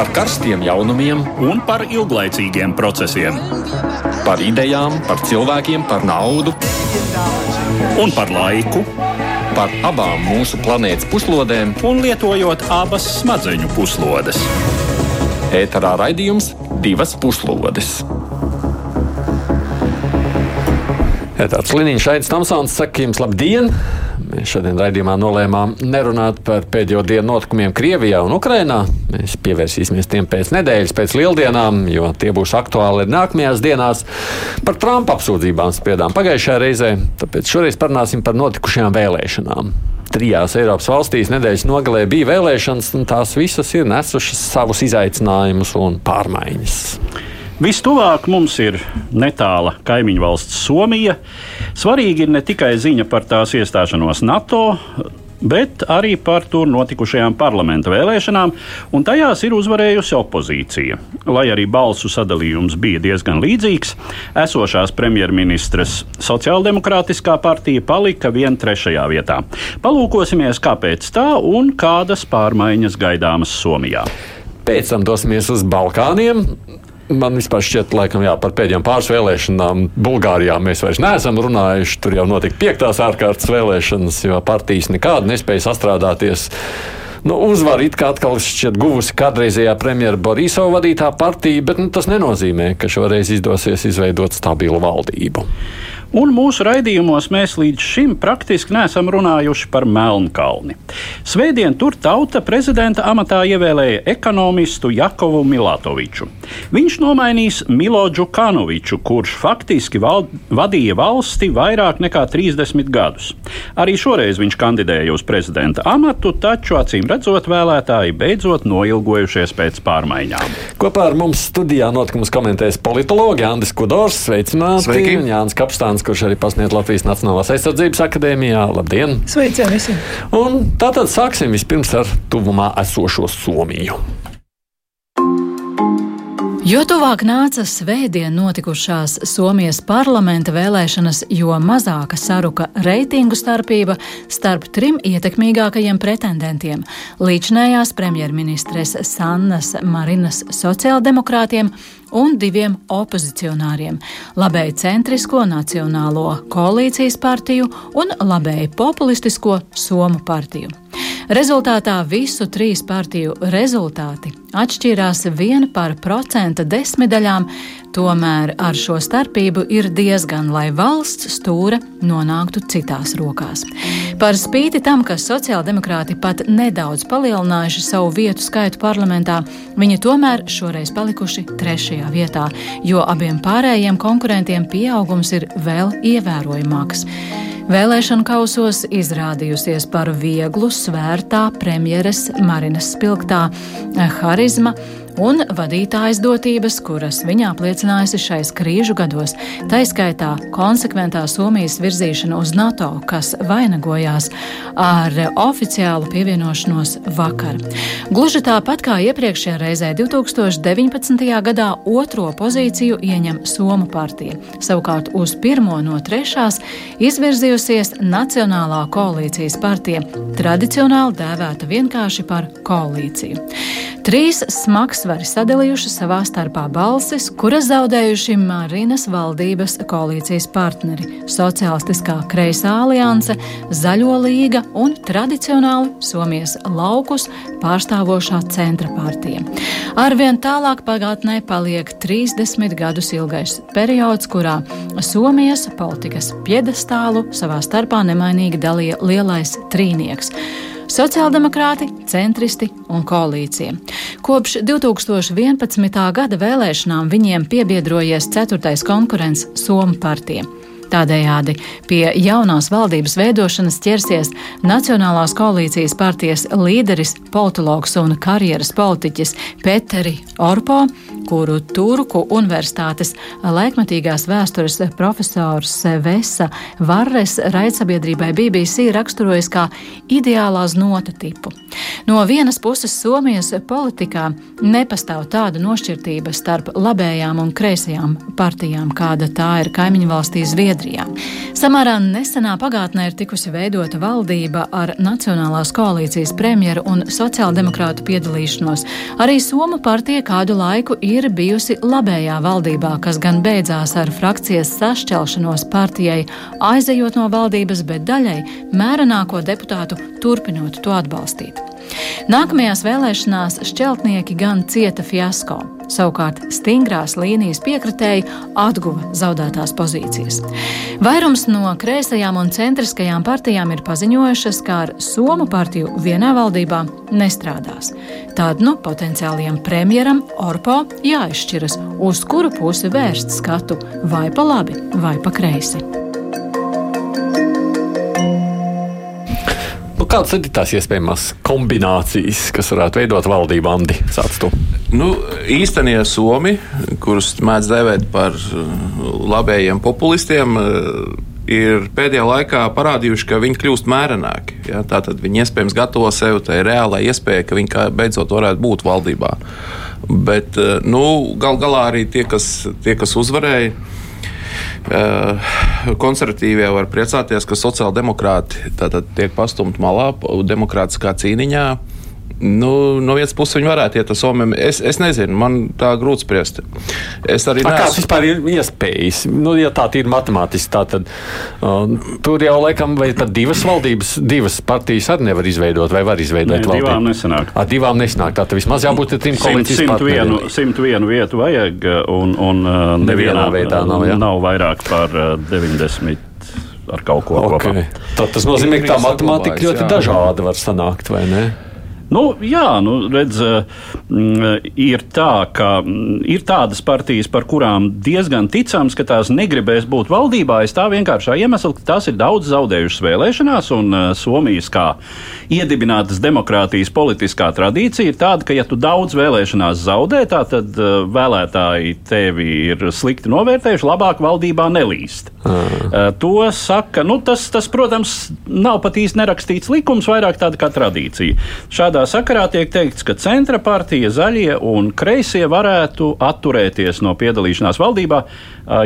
par karstiem jaunumiem un par ilglaicīgiem procesiem. Par idejām, par cilvēkiem, par naudu un par laiku. Par abām mūsu planētas puslodēm, un lietojot abas smadzeņu puslodes. Ēterā raidījums divas puslodes. Tāds Liniņš Aits Tamsons saka jums labdien! Šodien raidījumā nolēmām nerunāt par pēdējo dienu notikumiem Krievijā un Ukrainā. Mēs pievērsīsimies tiem pēc nedēļas, pēc lieldienām, jo tie būs aktuāli nākamajās dienās. Par Trumpa apsūdzībām spriedām pagājušajā reizē, tāpēc šoreiz parunāsim par notikušajām vēlēšanām. Trijās Eiropas valstīs nedēļas nogalē bija vēlēšanas, un tās visas ir nesušas savus izaicinājumus un pārmaiņas. Vistuvāk mums ir netāla kaimiņu valsts Somija. Svarīgi ir ne tikai ziņa par tās iestāšanos NATO, bet arī par tur notikušajām parlamenta vēlēšanām, un tajās ir uzvarējusi opozīcija. Lai arī balsu sadalījums bija diezgan līdzīgs, esošās premjerministres Sociāldemokrātiskā partija palika vien trešajā vietā. Palūkosimies, kāpēc tā un kādas pārmaiņas gaidāmas Somijā. Pēc tam dosimies uz Balkāniem. Man vispār šķiet, laikam, jā, par pēdējām pāris vēlēšanām Bulgārijā mēs vairs neesam runājuši. Tur jau notika piektās ārkārtas vēlēšanas, jo partijas nekādi nespēja sastrādāties. Nu, uzvaru it kā atkal šķiet guvusi kādreizējā premjera Borisova vadītā partija, bet nu, tas nenozīmē, ka šoreiz izdosies izveidot stabilu valdību. Un mūsu raidījumos mēs līdz šim praktiski neesam runājuši par Melnkalni. Svētdien tur tauta prezidenta amatā ievēlēja ekonomistu Jakovu Milatoviču. Viņš nomainīs Miloģu Kanoviču, kurš faktiski val vadīja valsti vairāk nekā 30 gadus. Arī šoreiz viņš kandidēja uz prezidenta amatu, taču acīm redzot, vēlētāji beidzot noilgojušies pēc pārmaiņām. Kopā ar mums studijā notikumus komentēs politologi Andris Kudors, sveicināti, Sveiki. un Jānis Kapstāns, kurš arī pasniedz Latvijas Nacionālās aizsardzības akadēmijā. Labdien! Sveicieni visiem! Un tātad sāksim vispirms ar tuvumā esošo Somiju. Jo tuvāk nāca svētdien notikušās Somijas parlamenta vēlēšanas, jo mazāka saruka reitingu starpība starp trim ietekmīgākajiem pretendentiem - līdzinājās premjerministres Sannas Marinas sociāldemokrātiem un diviem opozicionāriem - labēji centrisko Nacionālo koalīcijas partiju un labēji populistisko Somu partiju. Rezultātā visu trīs partiju rezultāti atšķīrās vien par procenta desmitaļām, tomēr ar šo starpību ir diezgan, lai valsts stūra nonāktu citās rokās. Par spīti tam, ka sociāldemokrāti pat nedaudz palielinājuši savu vietu skaitu parlamentā, viņi tomēr šoreiz palikuši trešajā vietā, jo abiem pārējiem konkurentiem pieaugums ir vēl ievērojamāks. Vēlēšanu kausos izrādījusies par vieglu, svērtā premjeras Marinas spilgtā harizma un vadītājas dotības, kuras viņa apliecinājusi šais krīžu gados, taiskaitā konsekventā Somijas virzīšana uz NATO, kas vainagojās ar oficiālu pievienošanos vakar. Gluži tāpat kā iepriekšējā reizē 2019. gadā otro pozīciju ieņem Somu partija. Savukārt uz pirmo no trešās izvirzījusies Nacionālā koalīcijas partija, tradicionāli dēvēta vienkārši par koalīciju. Trīs smagsvari sadalījuši savā starpā balsis, kuras zaudējuši Marinas valdības koalīcijas partneri - Socialistiskā kreisā alianse, Zaļo līga un tradicionāli Somijas laukus pārstāvošā centra partija. Arvien tālāk pagātnē paliek 30 gadus ilgais periods, kurā Somijas politikas piedestālu savā starpā nemainīgi dalīja lielais trīnieks sociāldemokrāti, centristi un koalīcija. Kopš 2011. gada vēlēšanām viņiem piebiedrojies ceturtais konkurents Somu partija. Tādējādi pie jaunās valdības veidošanas ķersies Nacionālās koalīcijas partijas līderis, politologs un karjeras politiķis Peteri Orpo, kuru Turku universitātes laikmatīgās vēstures profesors Vesa Varres raidsabiedrībai BBC raksturojas kā ideālās nota tipu. No vienas puses Somijas politikā nepastāv tāda nošķirtība starp labējām un kreisajām partijām, kāda tā ir kaimiņu valstī Zviedrijā. Samērā nesenā pagātnē ir tikusi veidota valdība ar Nacionālās koalīcijas premjeru un sociāldemokrātu piedalīšanos. Arī Soma partija kādu laiku ir bijusi labējā valdībā, kas gan beidzās ar frakcijas sašķelšanos partijai, aizejot no valdības, bet daļai mērenāko deputātu turpinot to atbalstīt. Nākamajās vēlēšanās šķeltnieki gan cieta fiasko. Savukārt stingrās līnijas piekritēji atguva zaudētās pozīcijas. Vairums no kreisajām un centriskajām partijām ir paziņojušas, ka ar Somu partiju vienā valdībā nestrādās. Tad nu potenciālajam premjeram Orpo jāizšķiras, uz kuru pusi vērst skatu - vai pa labi, vai pa kreisi. Kādas ir tās iespējamās kombinācijas, kas varētu veidot valdību, Andi? Sāc tu. Nu, īstenie somi, kurus mēdz dēvēt par labējiem populistiem, ir pēdējā laikā parādījuši, ka viņi kļūst mērenāki. Ja? Tātad viņi iespējams gatavo sev tai reālai iespējai, ka viņi beidzot varētu būt valdībā. Bet nu, gal galā arī tie, kas, tie, kas uzvarēja, konservatīvie var priecāties, ka sociāldemokrāti tiek pastumti malā demokrātiskā cīniņā. Nu, no vienas puses viņi varētu iet uz Somiju. Es, es nezinu, man tā grūti spriest. Es arī nezinu, kādas vispār ir iespējas. Nu, ja tā ir matemātiski, tā tad uh, tur jau laikam vai pat divas valdības, divas partijas arī nevar izveidot, vai var izveidot valdību. Divām nesanāk. A, divām nesanāk. Tā tad vismaz jābūt trim koalīcijas partneriem. 101 vietu vajag, un, un uh, nevienā veidā nav, jā. nav vairāk par uh, 90 ar kaut ko okay. kopā. Tad tas nozīmē, ka tā matemātika ļoti jā. dažāda var sanākt, vai ne? Nu, jā, nu, redz, mm, ir tā, ka mm, ir tādas partijas, par kurām diezgan ticams, ka tās negribēs būt valdībā. Es tā vienkāršā iemesla, ka tās ir daudz zaudējušas vēlēšanās, un uh, Somijas kā iedibinātas demokrātijas politiskā tradīcija ir tāda, ka, ja tu daudz vēlēšanās zaudē, tad uh, vēlētāji tevi ir slikti novērtējuši, labāk valdībā nelīst. Uh, to saka, nu, tas, tas, protams, nav pat īsti nerakstīts likums, vairāk tāda kā tradīcija. Šādā Šādā sakarā tiek teikts, ka centra partija, zaļie un kreisie varētu atturēties no piedalīšanās valdībā.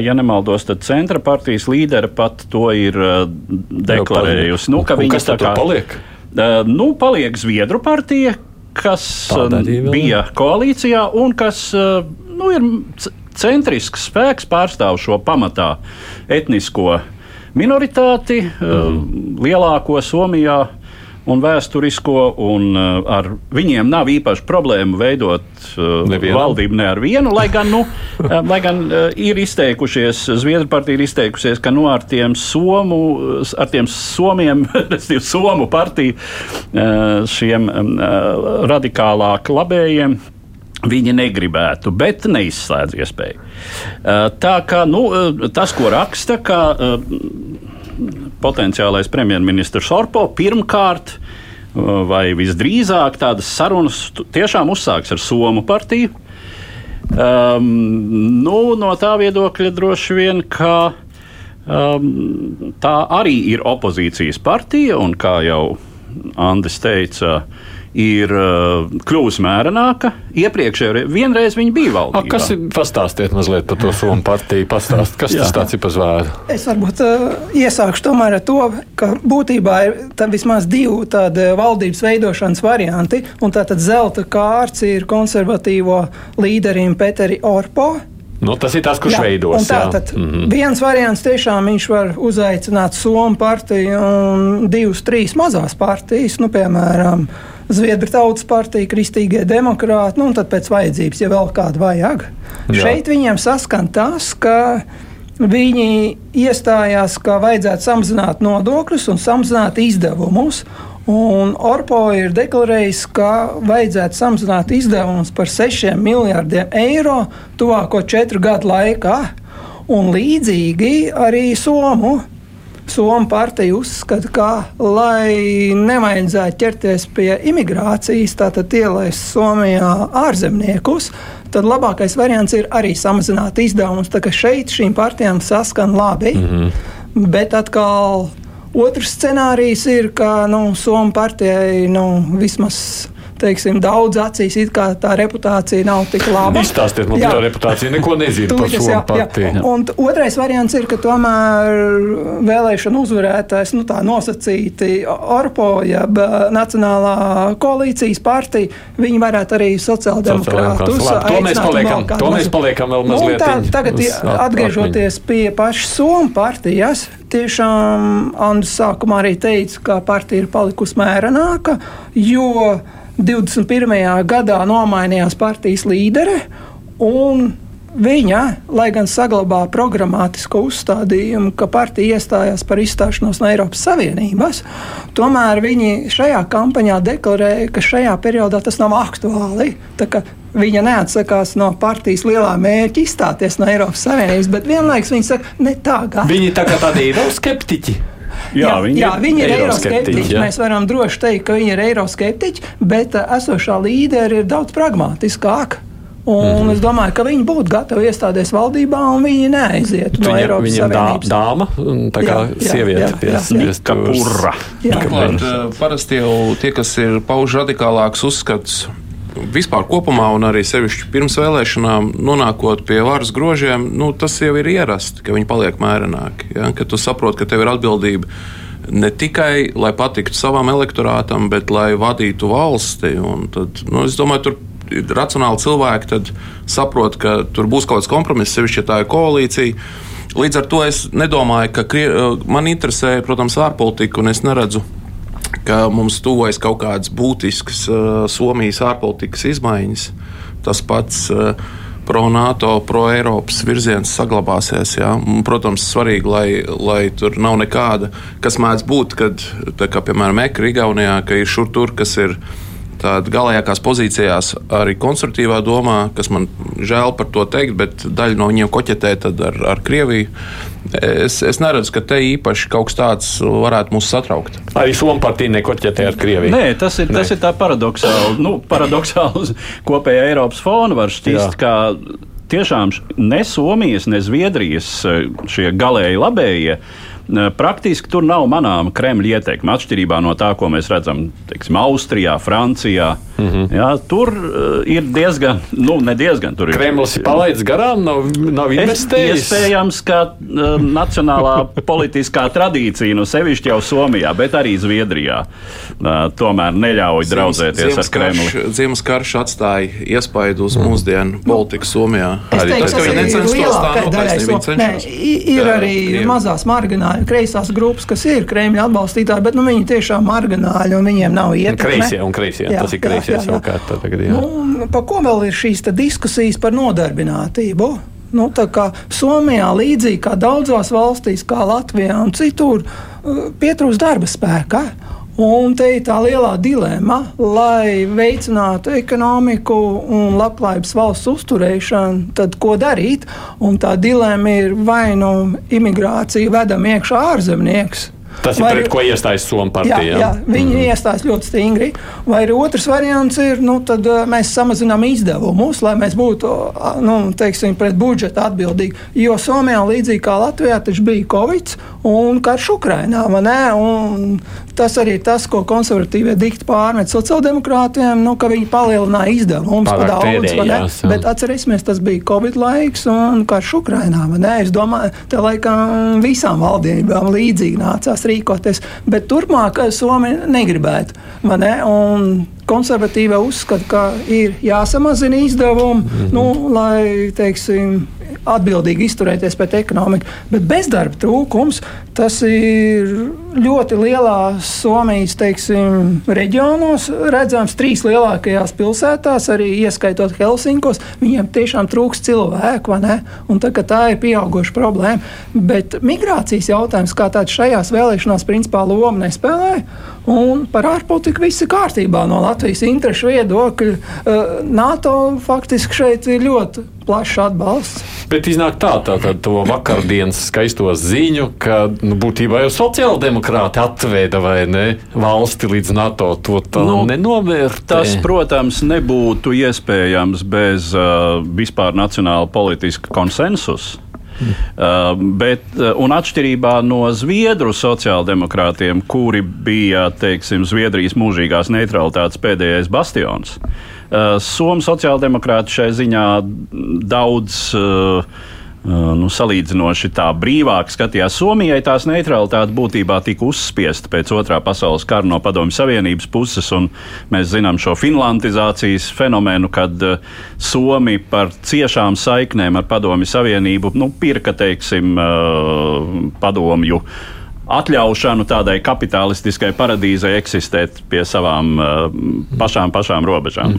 Ja nemaldos, tad centra partijas līdera pat to ir deklarējusi. Nu, ka kas tā kā paliek? Nu, paliek Zviedru partija, kas bija koalīcijā un kas nu, ir centrisks spēks, pārstāv šo pamatā etnisko minoritāti, mm. lielāko Somijā un vēsturisko, un uh, ar viņiem nav īpaši problēmu veidot uh, Nevienu. valdību ne ar vienu, lai gan, nu, uh, lai gan ir izteikušies, Zviedru partija ir izteikusies, ka nu, ar tiem somu, ar tiem somiem, respektīvi somu partiju, šiem uh, radikālāk labējiem, Viņi negribētu, bet neizslēdz iespēju. Tā kā nu, tas, ko raksta, ka potenciālais premjerministrs Orpo pirmkārt vai visdrīzāk tādas sarunas tiešām uzsāks ar Somu partiju. Um, nu, no tā viedokļa droši vien, ka um, tā arī ir opozīcijas partija, un kā jau Andris teica, uh, ir uh, kļuvusi mērenāka. Iepriekšējā vienreiz viņa bija valdībā. A, kas ir? Pastāstiet mazliet par to Somu partiju. Pastāst, kas tas tāds ir par zvēru? Es varbūt uh, iesākšu tomēr ar to, ka būtībā ir vismaz divi tādi valdības veidošanas varianti. Un tātad zelta kārts ir konservatīvo līderim Peteri Orpo. Nu, tas ir tas, kurš jā, veidos. Tā tad mm -hmm. viens variants tiešām viņš var uzaicināt Somu partiju un divas, trīs mazās partijas, nu, piemēram, Zviedru tautas partija, Kristīgie demokrāti, nu, un tad pēc vajadzības, ja vēl kādu vajag. Jā. Šeit viņiem saskan tas, ka viņi iestājās, ka vajadzētu samazināt nodokļus un samazināt izdevumus. Un Orpo ir deklarējis, ka vajadzētu samazināt izdevumus par 6 miljardiem eiro tuvāko četru gadu laikā. Un līdzīgi arī Somu Somu partija uzskata, ka, lai nevajadzētu ķerties pie imigrācijas, tātad ielaist Somijā ārzemniekus, tad labākais variants ir arī samazināt izdevumus. Tā kā šeit šīm partijām saskan labi, mm -hmm. bet atkal otrs scenārijs ir, ka nu, Somijas partijai nu, vismaz teiksim, daudz acīs, it kā tā reputācija nav tik laba. Izstāstiet man par tā reputāciju, neko nezinu par šo partiju. Un otrais variants ir, ka tomēr vēlēšana uzvarētājs, nu tā nosacīti Orpo, jeb Nacionālā koalīcijas partija, viņi varētu arī sociāldemokrātus. To mēs paliekam, to mēs paliekam vēl mazliet. Tā, tagad atgriežoties pie pašas Somu partijas, tiešām Andris sākumā arī teica, ka partija ir palikusi mērenāka, jo 21. gadā nomainījās partijas līdere. Viņa, lai gan saglabā programmatisko uzstādījumu, ka partija iestājās par izstāšanos no Eiropas Savienības, tomēr viņi šajā kampaņā deklarēja, ka šajā periodā tas nav aktuāli. Viņa neatsakās no partijas lielā mērķa izstāties no Eiropas Savienības, bet vienlaikus viņa saka, ne tagad. Viņi tā kā tādi eiroskeptiķi. Jā, jā, viņi, jā, viņi ir eiroskeptiķi. Mēs varam droši teikt, ka viņi ir eiroskeptiķi, bet uh, esošā līderi ir daudz pragmatiskāka. Un mm -hmm. es domāju, ka viņi būtu gatavi iestāties valdībā, un viņi neaiziet no Eiropas Viņam Savienības. Dā, dāma, tā kā jā, sieviete pie stūra. Parasti jau tie, kas ir pauž radikālāks uzskats vispār kopumā, un arī sevišķi pirms vēlēšanām, nonākot pie varas grožiem, nu, tas jau ir ierasti, ka viņi paliek mērenāki. Ja? Ka tu saproti, ka tev ir atbildība ne tikai lai patiktu savam elektorātam, bet lai vadītu valsti. Tad, nu, es domāju, tur racionāli cilvēki saprot, ka tur būs kaut kāds kompromiss, sevišķi, ja tā ir koalīcija. Līdz ar to es nedomāju, ka man interesē, protams, ārpolitika, un es neredzu ka mums tuvojas kaut kādas būtiskas uh, Somijas ārpolitikas izmaiņas. Tas pats uh, pro-NATO, pro-Eiropas virziens saglabāsies. Jā. Protams, svarīgi, lai, lai tur nav nekāda, kas mēdz būt, kad, kā, piemēram, Ekra Igaunijā, ka ir šur tur, kas ir tādā galējākās pozīcijās arī konstruktīvā domā, kas man žēl par to teikt, bet daļa no viņiem koķetē ar, ar Krieviju. Es, es neredzu, ka te īpaši kaut kas tāds varētu mūs satraukt. Arī Somija partija nekoķetē ar Krieviju. Nē, tas ir, Nē. Tas ir tā paradoxāli. Nu, paradoxāli uz kopējā Eiropas fona var šķist, ka tiešām ne Somijas, ne Zviedrijas eh, šie galēji labējie Praktiski tur nav manāma Kremļa ieteikuma, atšķirībā no tā, ko mēs redzam teiksim, Austrijā, Francijā. Mm -hmm. jā, tur uh, ir diezgan, nu, ne diezgan. Tur Kremlis ir palaidis garām, nav, nav investējis. Iespējams, ka uh, nacionālā politiskā tradīcija, nu, sevišķi jau Somijā, bet arī Zviedrijā, uh, tomēr neļauj draudzēties ar Kremli. Ziemas karš atstāja iespaidu uz mm. mūsdienu politiku Somijā. Arī tas, ka viņi necenstos tā nopietni. Ir arī mazās marginālās margināļi, kreisās grupas, kas ir Kremļa atbalstītāji, bet nu, viņi tiešām margināļi un viņiem nav ietekme. Kreisie un kreisie, jā, tas ir kreisie savukārt. Nu, pa ko vēl ir šīs diskusijas par nodarbinātību? Nu, Somijā, līdzīgi kā daudzās valstīs, kā Latvijā un citur, uh, pietrūkst darba spēka. Un te ir tā lielā dilemma, lai veicinātu ekonomiku un labklājības valsts uzturēšanu, tad ko darīt? Un tā dilemma ir vai nu imigrācija vedam iekšā ārzemnieks, Tas ir vai, pret ko iestājas Somijas partija. Jā, jā viņi mm. iestājas ļoti stingri. Vai arī otrs variants ir, nu, tad uh, mēs samazinām izdevumus, lai mēs būtu nu, teiksim, pret budžeta atbildīgi. Jo Somijā, līdzīgi kā Latvijā, bija Covid un karš Ukrainā. Tas arī ir tas, ko konservatīvie dikti pārmet sociāldemokrātiem, nu, ka viņi palielināja izdevumus par daudz. Bet atcerēsimies, tas bija Covid laiks un karš Ukrainā. Es domāju, ka laikam visām valdībām līdzīgi nācās rīkoties. Bet turpmāk Somija negribētu. Ne? Un konservatīvie uzskata, ka ir jāsamazina izdevumi, mm -hmm. nu, lai teiksim, atbildīgi izturēties pret ekonomiku. Bet bezdarba trūkums tas ir ļoti lielā Somijas teiksim, reģionos, redzams, trīs lielākajās pilsētās, arī ieskaitot Helsinkos. Viņiem tiešām trūks cilvēku, un tā, tā ir pieauguša problēma. Bet migrācijas jautājums kā tāds šajās vēlēšanās principā lomu nespēlē. Un par ārpolitiku viss ir kārtībā no Latvijas interešu viedokļa. Uh, NATO faktiski šeit ir ļoti plašs atbalsts. Bet iznāk tā, tā, tā to vakardienas skaisto ziņu, ka nu, būtībā jau sociāldemokrāti atveda vai ne valsti līdz NATO. To tā nu, nenovērtē. Tas, protams, nebūtu iespējams bez uh, vispār nacionāla politiska konsensusa. Uh, bet, uh, un atšķirībā no Zviedru sociāldemokrātiem, kuri bija teiksim, Zviedrijas mūžīgās neutralitātes pēdējais bastions, uh, Somijas sociāldemokrāti šai ziņā daudz uh, nu, salīdzinoši tā brīvāk skatījās. Somijai tās neutralitāte būtībā tika uzspiesta pēc otrā pasaules kara no Padomju Savienības puses, mēs zinām šo finlandizācijas fenomenu, kad uh, Somi par ciešām saiknēm ar Padomju Savienību nu, pirka, teiksim, uh, padomju atļaušanu tādai kapitalistiskai paradīzei eksistēt pie savām uh, pašām, pašām robežām.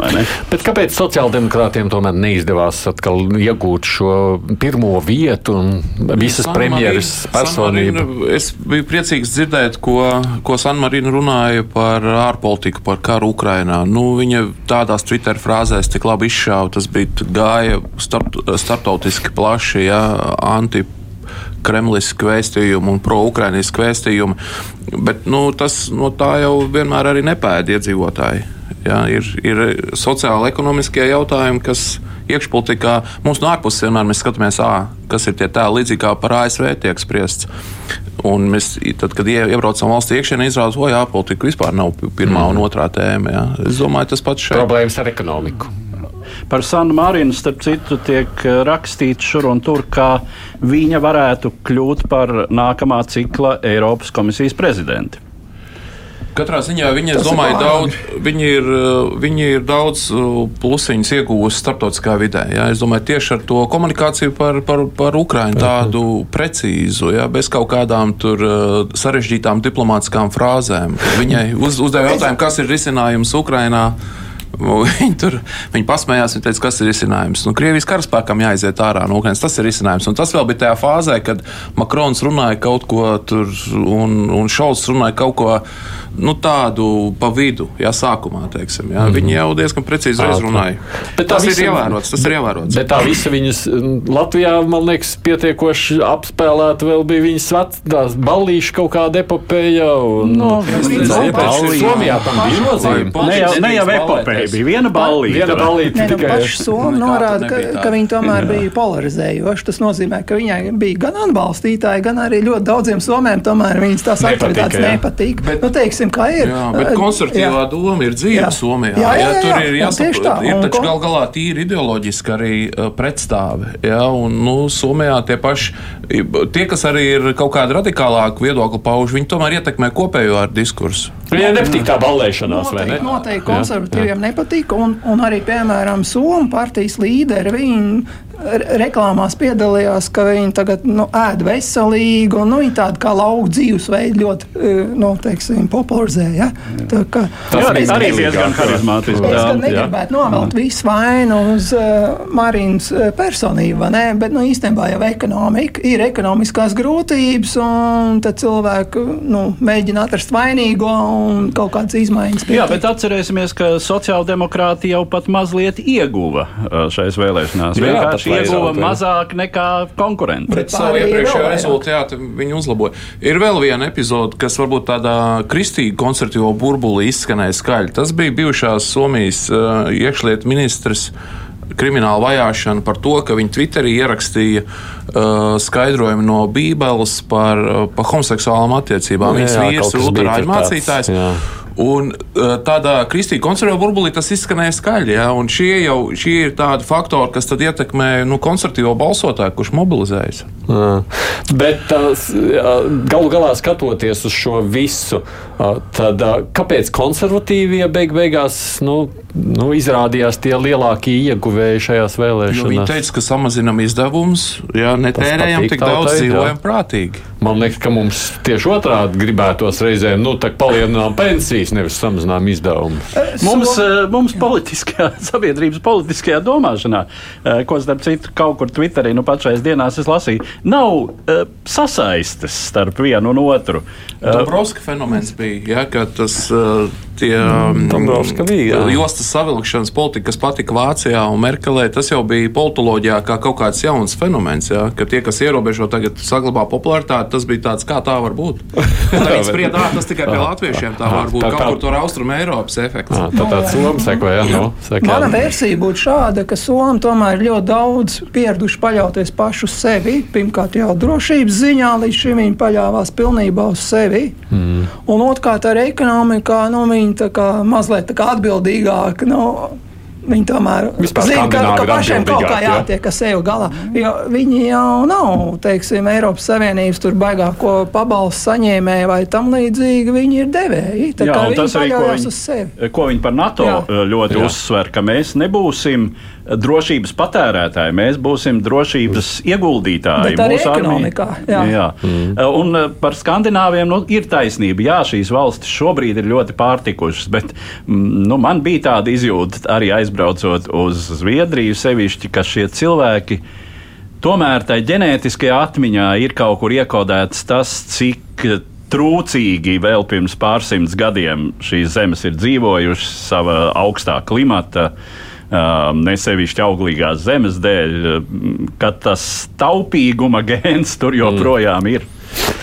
Bet kāpēc sociāldemokrātiem tomēr neizdevās atkal iegūt šo pirmo vietu un visas San premjeras personību? Es biju priecīgs dzirdēt, ko, ko Sanmarina runāja par ārpolitiku, par karu Ukrainā. Nu, viņa tādās Twitter frāzēs tik labi izšāva, tas bija gāja starp, starptautiski plaši, ja, anti kremlisku vēstījumu un pro-ukrainisku vēstījumu. Bet nu, tas no tā jau vienmēr arī nepēda iedzīvotāji. Ja, ir, ir sociāli ekonomiskie jautājumi, kas iekšpolitikā mums no ārpuses vienmēr mēs skatāmies, à, kas ir tie tēli līdzīgi kā par ASV tiek spriests. Un mēs, tad, kad iebraucam valstī iekšienē, izrādās, ka ārpolitika vispār nav pirmā mm. un otrā tēma. Ja. Es domāju, tas pats šeit. Problēmas ar ekonomiku. Par Sanu Marinu, starp citu, tiek eh, rakstīts šur un tur, ka viņa varētu kļūt par nākamā cikla Eiropas komisijas prezidenti. Katrā ziņā viņi, domāju, daudz, viņi, ir, eh, viņi ir daudz eh, plusiņus iegūsti starptautiskā vidē. Jā. Es domāju, tieši ar to komunikāciju par, par, par Ukraiņu tādu precīzu, jā, bez kaut kādām tur sarežģītām diplomātiskām frāzēm. Viņai uz, uzdeva jautājumu, kas ir risinājums Ukrainā. Viņi tur viņi pasmējās, viņi teica, kas ir risinājums. Nu, Krievijas karaspēkam jāiziet ārā no Ukrainas. Tas ir risinājums. Un tas vēl bija tajā fāzē, kad Makrons runāja kaut ko tur un, un Šalts runāja kaut ko nu, tādu pa vidu, jā, sākumā. Teiksim, jā. Mm. Viņi jau diezgan precīzi reiz runāja. Bet tas visa, ir ievērots. Tas ir ievērots. Bet tā visa viņas Latvijā, man liekas, pietiekoši apspēlēta vēl bija viņas vecās ballīša kaut kāda epopeja. Un, no, Somijā tam bija nozīme. Ne jau, ne jau epopeja, bija viena ballīša. Viena ballīša ne, nu, tikai. Paši Somi norāda, ka, ka viņi tomēr bija polarizējoši. Tas nozīmē, ka viņai bija gan atbalstītāji, gan arī ļoti daudziem Somiem tomēr viņas tās aktivitātes nepatīk. Bet, nu, teiksim, kā ir. Jā, bet konservatīvā jā. doma ir dzīva jā. Somijā. Jā, jā, jā, jā, tur ir jāsaprot, ir taču gal galā tīri ideoloģiski arī uh, pretstāvi. Jā, un, nu, Somijā tie paši, tie, kas arī ir kaut kāda radikālāka viedokļa pauž, viņi tomēr ietekmē kopējo ar diskursu. Viņiem nepatīk tā ballēšanās, vai ne? Noteikti konservatīviem jā, jā. nepatīk, un, un arī, piemēram, Somu partijas līderi, reklāmās piedalījās, ka viņi tagad nu, ēd veselīgi, un nu, viņi tādu kā lauku dzīvesveidu ļoti e, nu, teiksim, popularizē. Ja? Tā, ka, tas arī, arī diezgan harizmātiski. Es gan negribētu novelt visu vainu uz uh, Marīnas e, personību, ne? bet nu, īstenībā jau ekonomika ir ekonomiskās grūtības, un tad cilvēki nu, mēģina atrast vainīgo un kaut kādas izmaiņas. Pietīk. Jā, bet atcerēsimies, ka sociāldemokrāti jau pat mazliet ieguva šais vēlēšanās. Jā, vienkārši ieguva mazāk nekā konkurenti. Bet savu iepriekšējo rezultātu viņi uzlaboja. Ir vēl viena epizode, kas varbūt tādā kristīga konservatīvo burbulī izskanēja skaļi. Tas bija bijušās Somijas uh, iekšlietu ministrs krimināla vajāšana par to, ka viņi Twitterī ierakstīja uh, skaidrojumu no Bībeles par, uh, par homoseksuālām attiecībām. Viņas vīrs ir Lutāņu mācītājs. Jā. Un eh, tādā kristīgā konservatīvā burbulī tas izskanēja skaļi. Ja? Šie jau šie ir tādi faktori, kas ietekmē nu, konservatīvo balsotāju, kurš mobilizējas. Jā. Bet tās, galu galā skatoties uz šo visu, tad kāpēc konservatīvie beig beigās nu, nu, izrādījās tie lielākie ieguvēji šajās vēlēšanās? Jo viņi teica, ka samazinām izdevumus, ja netērējam tik daudz, dzīvojam prātīgi. Man liekas, ka mums tieši otrādi gribētos reizēm, nu, tā palielinām pensijas, nevis samazinām izdevumus. Mums, so... mums politiskajā, sabiedrības politiskajā domāšanā, ko starp citu kaut kur Twitterī nu pašais dienās es lasīju, nav uh, sasaistes starp vienu un otru. Dombrovska fenomens bija, ja, ka tas tie um, bija, jostas savilkšanas politika, kas patika Vācijā un Merkelē, tas jau bija politoloģijā kā kaut kāds jauns fenomens, ja, ka tie, kas ierobežo tagad saglabā popularitāti, tas bija tāds, kā tā var būt. Viņi sprieda, tas tikai pie latviešiem tā var būt, tā, kaut kur tur Austrum Eiropas efekts. Tā, tā tāds Somu sekoja, nu, sekoja. Mana versija būtu šāda, ka Somi tomēr ir ļoti daudz pieraduši paļauties pašu sevi. Pirmkārt jau drošības ziņā līdz šim viņi paļāvās pilnībā uz sevi. Mm. Un otrkārt ar ekonomikā, nu, viņi viņi kā mazliet tā kā atbildīgāki. Nu, Viņi tomēr zina, ka, ka pašiem kaut kā jātiek ar sevi galā. Jo viņi jau nav, teiksim, Eiropas Savienības tur baigāko pabalstu saņēmēji vai tam līdzīgi. Viņi ir devēji. Tā jā, kā viņi paļaujas uz sevi. Ko viņi par NATO jā. ļoti jā. uzsver, ka mēs nebūsim drošības patērētāji, mēs būsim drošības ieguldītāji. Mūsu ekonomikā. Jā. Jā. Mm. Un eh, par Skandināviem nu, ir taisnība. Jā, šīs valstis šobrīd ir ļoti pārtikušas, bet mm, nu, man bija tāda izjūta arī aizbraucot uz Zviedriju, sevišķi, ka šie cilvēki. Tomēr tai ģenētiskajā atmiņā ir kaut kur iekodēts tas, cik trūcīgi vēl pirms pārsimts gadiem šīs zemes ir dzīvojušas savā augstā klimata uh, nesevišķi auglīgās zemes dēļ, ka tas taupīguma gēns tur joprojām ir.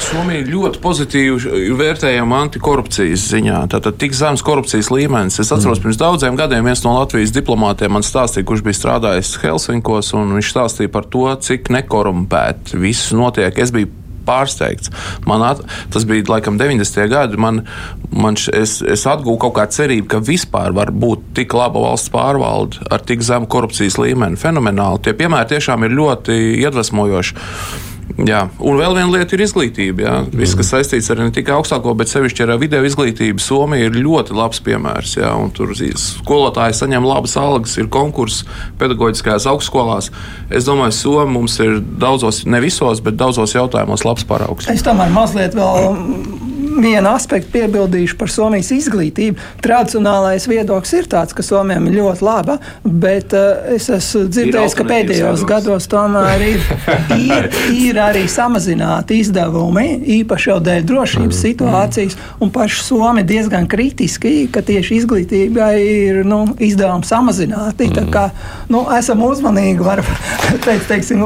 Somija ļoti pozitīvi vērtējama antikorupcijas ziņā. Tātad tik zems korupcijas līmenis. Es atceros, mm. pirms daudziem gadiem viens no Latvijas diplomātiem man stāstīja, kurš bija strādājis Helsinkos, un viņš stāstīja par to, cik nekorumpēti viss notiek. Es biju pārsteigts. Man at, tas bija laikam 90. gadi. Man, man š, es, es atgūstu kaut kādu cerību, ka vispār var būt tik laba valsts pārvalde ar tik zemu korupcijas līmeni. Fenomenāli. Tie piemēri tiešām ir ļoti iedvesmojoši. Jā. Un vēl viena lieta ir izglītība. Jā. Viss, kas saistīts ar ne tikai augstāko, bet sevišķi ar video izglītību, Somija ir ļoti labs piemērs. Jā. Un tur skolotāji saņem labas algas, ir konkurss pedagoģiskajās augstskolās. Es domāju, Somija mums ir daudzos, ne visos, bet daudzos jautājumos labs paraugs. Es tomēr mazliet vēl vienu aspektu piebildīšu par Somijas izglītību. Tradicionālais viedoklis ir tāds, ka Somijam ir ļoti laba, bet uh, es esmu dzirdējis, ka pēdējos gados tomēr ir, ir, ir arī samazināti izdevumi, īpaši jau dēļ drošības mm. situācijas, un paši Somi diezgan kritiski, ka tieši izglītībai ir nu, izdevumi samazināti. Tā kā nu, esam uzmanīgi, var teikt, teiksim,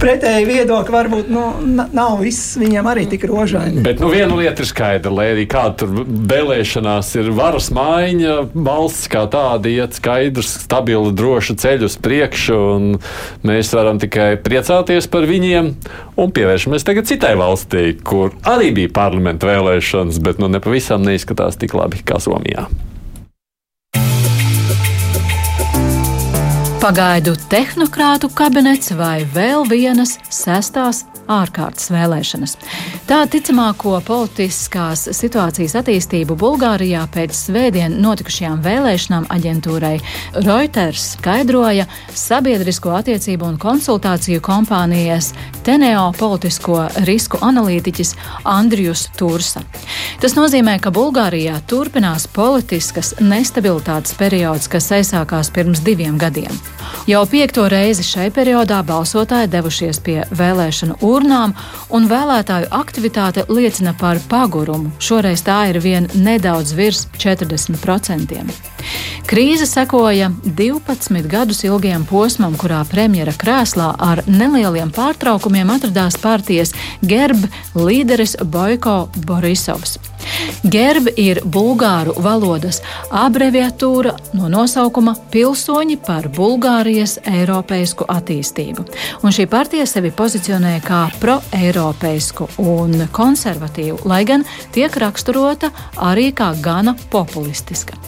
pretēji viedokļi varbūt nu, nav viss viņam arī tik rožaini. Bet nu, viena lieta ir skaidra negaida, lai arī kāda tur vēlēšanās ir varas maiņa, valsts kā tāda iet skaidrs, stabili, droši ceļu uz priekšu, un mēs varam tikai priecāties par viņiem un pievēršamies tagad citai valstī, kur arī bija parlamenta vēlēšanas, bet nu nepavisam neizskatās tik labi kā Somijā. Pagaidu tehnokrātu kabinets vai vēl vienas sestās ārkārtas vēlēšanas. Tā ticamāko politiskās situācijas attīstību Bulgārijā pēc svētdien notikušajām vēlēšanām aģentūrai Reuters skaidroja sabiedrisko attiecību un konsultāciju kompānijas Teneo politisko risku analītiķis Andrijus Tursa. Tas nozīmē, ka Bulgārijā turpinās politiskas nestabilitātes periods, kas aizsākās pirms diviem gadiem. Jau piekto reizi šai periodā balsotāji devušies pie vēlēšanu urnām urnām, un vēlētāju aktivitāte liecina par pagurumu. Šoreiz tā ir vien nedaudz virs 40%. Krīze sekoja 12 gadus ilgajam posmam, kurā premjera krēslā ar nelieliem pārtraukumiem atradās partijas gerb līderis Boiko Borisovs. Gerb ir bulgāru valodas abreviatūra no nosaukuma Pilsoņi par Bulgārijas eiropeisku attīstību. Un šī partija sevi pozicionē kā pro-eiropeisku un konservatīvu, lai gan tiek raksturota arī kā gana populistiska.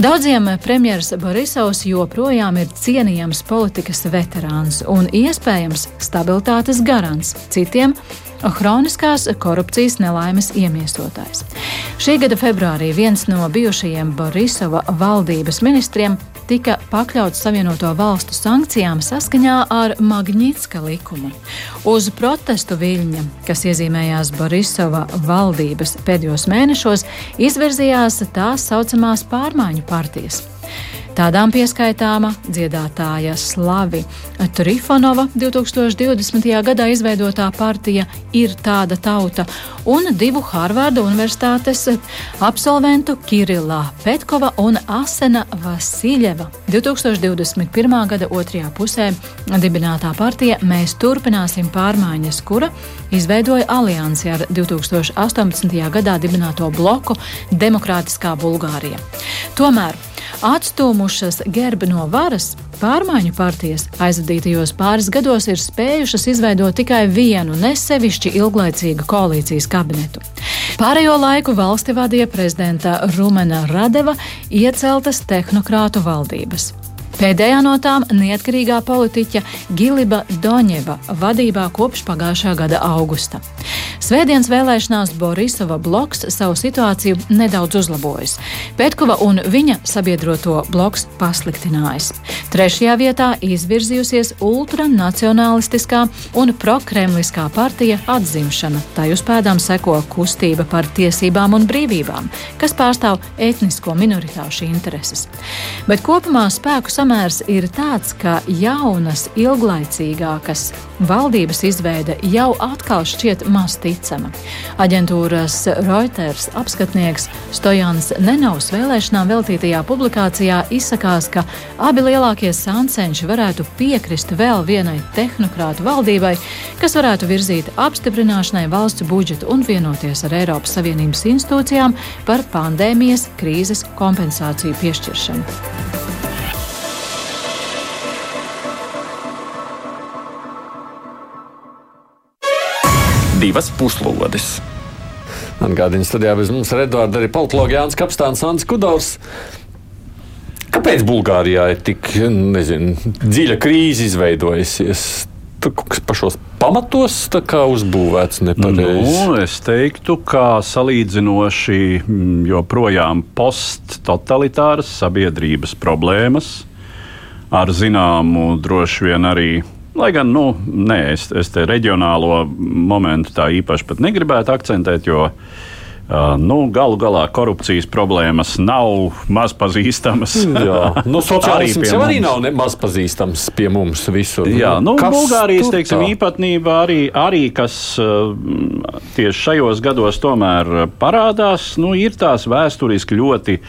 Daudziem premjeras Borisovs joprojām ir cienījams politikas veterāns un iespējams stabilitātes garants. Citiem Hroniskās korupcijas nelaimes iemiesotājs. Šī gada februārī viens no bijušajiem Borisova valdības ministriem tika pakļauts Savienoto valstu sankcijām saskaņā ar Magnitska likumu. Uz protestu viļņa, kas iezīmējās Borisova valdības pēdējos mēnešos, izvirzījās tās saucamās pārmaiņu partijas. Tādām pieskaitāma dziedātāja Slavi Trifonova 2020. gadā izveidotā partija Ir tāda tauta un divu Harvarda universitātes absolventu Kirilā Petkova un Asena Vasiljeva 2021. gada otrajā pusē dibinātā partija Mēs turpināsim pārmaiņas, kura izveidoja aliansi ar 2018. gadā dibināto bloku Demokrātiskā Bulgārija. Tomēr Atstūmušas gerbi no varas, pārmaiņu partijas aizvadītajos pāris gados ir spējušas izveidot tikai vienu nesevišķi ilglaicīgu koalīcijas kabinetu. Pārējo laiku valsti vadīja prezidenta Rumena Radeva ieceltas tehnokrātu valdības. Pēdējā no tām neatkarīgā politiķa Giliba Doņeva vadībā kopš pagājušā gada augusta. Svētdienas vēlēšanās Borisova bloks savu situāciju nedaudz uzlabojis. Petkova un viņa sabiedroto bloks pasliktinājis. Trešajā vietā izvirzījusies ultranacionālistiskā un prokremliskā partija atzimšana. Tā uz pēdām seko kustība par tiesībām un brīvībām, kas pārstāv etnisko minoritāšu intereses. Bet kopumā spēku samērā samērs ir tāds, ka jaunas, ilglaicīgākas valdības izveide jau atkal šķiet maz ticama. Aģentūras Reuters apskatnieks Stojans Nenaus vēlēšanām veltītajā publikācijā izsakās, ka abi lielākie sancenši varētu piekrist vēl vienai tehnokrātu valdībai, kas varētu virzīt apstiprināšanai valsts budžetu un vienoties ar Eiropas Savienības institūcijām par pandēmijas krīzes kompensāciju piešķiršanu. Divas puslodes. Atgādījums studijā bez mums ir Edvards, arī politologs Jānis Kapstāns, Ants Kudovs. Kāpēc Bulgārijā ir tik nezinu, dziļa krīze izveidojusies? Tur kaut kas pašos pamatos uzbūvēts nepareizi. Nu, es teiktu, ka salīdzinoši mm, joprojām posttotalitāras sabiedrības problēmas ar zināmu droši vien arī Lai gan, nu, nē, es, es te reģionālo momentu tā īpaši negribētu akcentēt, jo Uh, nu, galu galā korupcijas problēmas nav maz pazīstamas. Jā, nu, sociālisms jau arī nav maz pazīstams pie mums visur. Jā, nu, kas Bulgārijas teiksim, īpatnība arī, arī, kas uh, tieši šajos gados tomēr parādās, nu, ir tās vēsturiski ļoti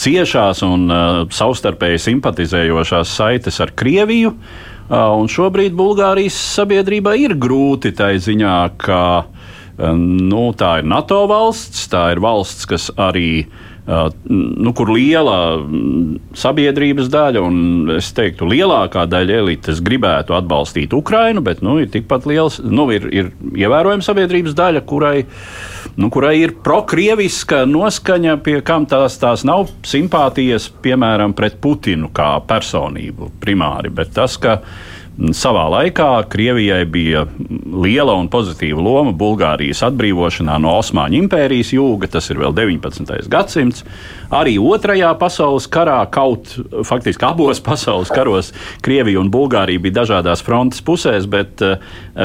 ciešās un uh, savstarpēji simpatizējošās saites ar Krieviju. Uh, Un šobrīd Bulgārijas sabiedrībā ir grūti tā ziņā, ka nu, tā ir NATO valsts, tā ir valsts, kas arī nu, kur liela sabiedrības daļa, un es teiktu, lielākā daļa elites gribētu atbalstīt Ukrainu, bet nu, ir tikpat liels, nu, ir, ir ievērojama sabiedrības daļa, kurai nu, kurai ir prokrieviska noskaņa, pie kam tās, tās nav simpātijas, piemēram, pret Putinu kā personību primāri, bet tas, ka Savā laikā Krievijai bija liela un pozitīva loma Bulgārijas atbrīvošanā no Osmaņu impērijas jūga, tas ir vēl 19. gadsimts. Arī Otrajā pasaules karā, kaut faktiski abos pasaules karos, Krievija un Bulgārija bija dažādās frontes pusēs, bet eh,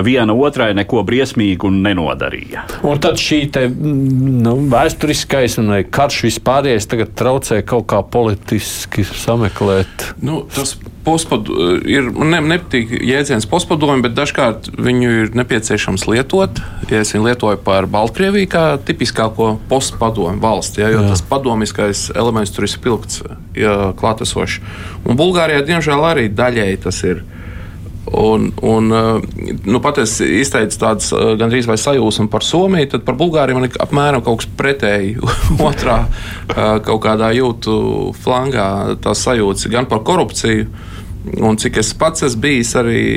viena otrai neko briesmīgu nenodarīja. Un tad šī te, nu, vēsturiskais un karš vispārējais tagad traucē kaut kā politiski sameklēt. Nu, tas postpadu, ir, man ne, nepatīk jēdziens postpadomi, bet dažkārt viņu ir nepieciešams lietot. Ja es viņu lietoju par Baltkrieviju kā tipiskāko postpadomu valsti, ja, jo Jā. tas padomiskais elements tur ir spilgts, ja, klātesošs. Un Bulgārijā, diemžēl, arī daļēji tas ir. Un, un nu, pat es izteicu tādu gandrīz vai sajūsmu par Somiju, tad par Bulgāriju man ir apmēram kaut kas pretēji. Otrā kaut kādā jūtu flangā tās sajūtas gan par korupciju Un cik es pats esmu bijis arī.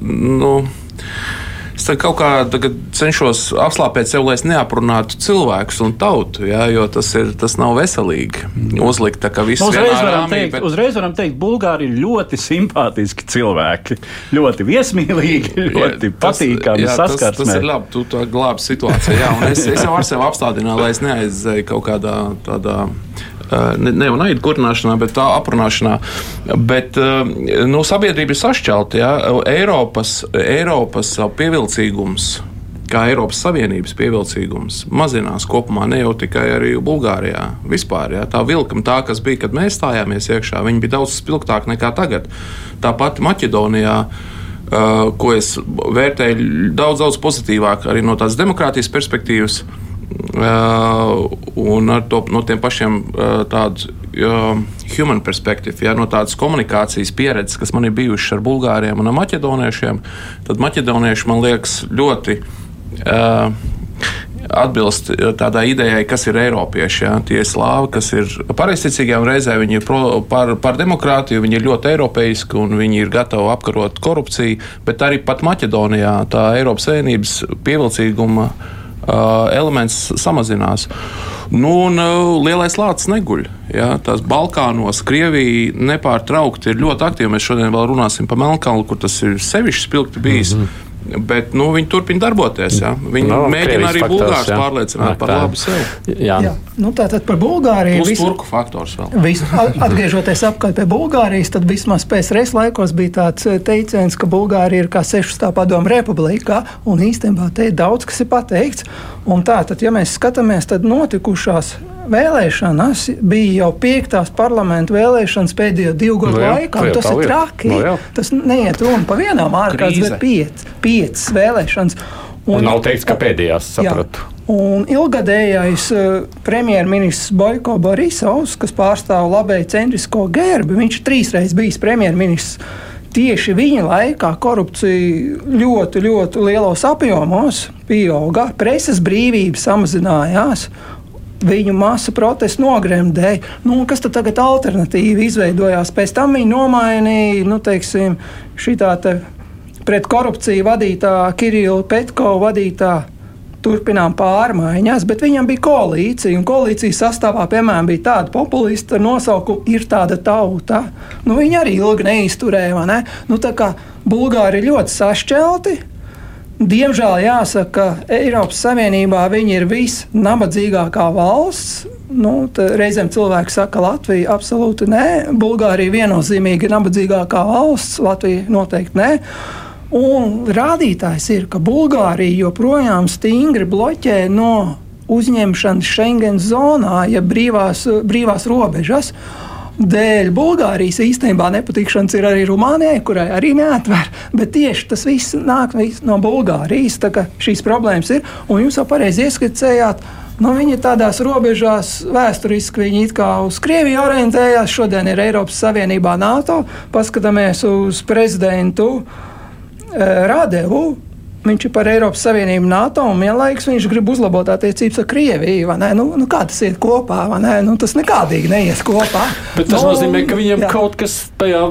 Nu, Es kaut kā cenšos apslāpēt sev, lai es neaprunātu cilvēkus un tautu, jā, jo tas, ir, tas nav veselīgi. Uzlikt tā kā viss uzreiz varam, rāmī, teikt, bet... uzreiz varam teikt, Bulgāri ir ļoti simpātiski cilvēki. Ļoti viesmīlīgi, ļoti jā, patīkami saskarsmē. Tas, tas ir labi, tu tā glābi situāciju. Jā, es, es jau ar sevi apstādināju, lai es neaizēju kaut kādā tādā ne, ne jau naidu kurināšanā, bet tā aprunāšanā. Bet nu, sabiedrība ir sašķelta. Ja? Eiropas, Eiropas pievilcīgums kā Eiropas Savienības pievilcīgums mazinās kopumā, ne jau tikai arī Bulgārijā. Vispār, ja, tā vilkuma, tā, kas bija, kad mēs stājāmies iekšā, bija daudz spilgtāka nekā tagad. Tāpat Maķedonijā. Uh, ko es vērtēju daudz, daudz pozitīvāk arī no tādas demokrātijas perspektīvas, uh, un ar to, no tiem pašiem uh, tādu uh, human perspektīvu, ja, no tādas komunikācijas pieredzes, kas man ir bijušas ar bulgāriem un ar maķedoniešiem, tad maķedonieši man liekas ļoti uh, atbilst tādai idejai, kas ir Eiropieši. Ja? Tie slāvi, kas ir pareizticīgie un reizē viņi ir pro, par, par demokrātiju, viņi ir ļoti eiropeiski un viņi ir gatavi apkarot korupciju, bet arī pat Maķedonijā tā Eiropas Savienības pievilcīguma uh, elements samazinās. Nu, un uh, lielais lācis neguļ. Ja, tās Balkānos, Krievija nepārtraukti ir ļoti aktīva. Mēs šodien vēl runāsim par Melnkalnu, kur tas ir sevišķi spilgti bijis. Mm -hmm. Bet nu, viņi turpina darboties. Ja? Viņi no, mēģina arī Bulgārus pārliecināt par labu sev. Jā. Jā. Nu, Tātad par Bulgāriju. Tas ir turku faktors vēl. Visu, atgriežoties apkārt pie Bulgārijas, tad vismaz PSRS laikos bija tāds eh, teiciens, ka Bulgārija ir kā sešstā padomu republikā, un īstenībā te ir daudz, kas ir pateikts. Un tā, tad, ja mēs skatāmies, tad notikušās vēlēšanas bija jau piektās parlamentu vēlēšanas pēdējo divu gadu no jā, laikā. Jā, tas ir traki. No jā. tas neiet runa pa vienām ārkārtas, bet piec, piecas vēlēšanas. Un, un nav teikts, ka pēdējās sapratu. Jā. Un ilgadējais uh, premjerministrs Boiko Borisovs, kas pārstāv labēju centrisko gerbi, viņš trīsreiz bijis premjerministrs. Tieši viņa laikā korupcija ļoti, ļoti lielos apjomos pieauga, preses brīvība samazinājās, viņu masa protestu nogremdēja. Nu, kas tad tagad alternatīvi izveidojās? Pēc tam viņi nomainīja, nu, teiksim, šī tā te pret korupciju vadītā Kirila Petko vadītā. Turpinām pārmaiņas, bet viņam bija koalīcija. Un koalīcijas sastāvā, piemēram, bija tāda populista ar nosaukumu Ir tāda tauta. Nu, viņi arī ilgi neizturēja. Ne? Nu, tā kā Bulgāri ir ļoti sašķelti, Diemžēl jāsaka, ka Eiropas Savienībā viņi ir visnabadzīgākā valsts. Nu, reizēm cilvēki saka, ka Latvija absolūti nē, Bulgārija viennozīmīgi ir nabadzīgākā valsts, Latvija noteikti nē. Un rādītājs ir, ka Bulgārija joprojām stingri bloķē no uzņemšanas Schengen zonā, ja brīvās, brīvās robežas dēļ Bulgārijas īstenībā nepatikšanas ir arī Rumānijai, kurai arī neatver. Bet tieši tas viss nāk no Bulgārijas. Šīs problēmas ir. Un jūs jau pareizi ieskicējāt. Nu, viņi tādās robežās, vēsturiski viņi it kā uz Krieviju orientējās. Šodien ir Eiropas Savienībā, NATO. Paskatāmies uz prezidentu e, Rādevu Viņš ir par Eiropas Savienību, NATO un vienlaikus viņš grib uzlabot attiecības ar Krieviju. Nu, nu, kā tas iet kopā? Nu, tas nekādīgi neies kopā. Bet tas nu, nozīmē, ka viņiem jā. kaut kas tajā,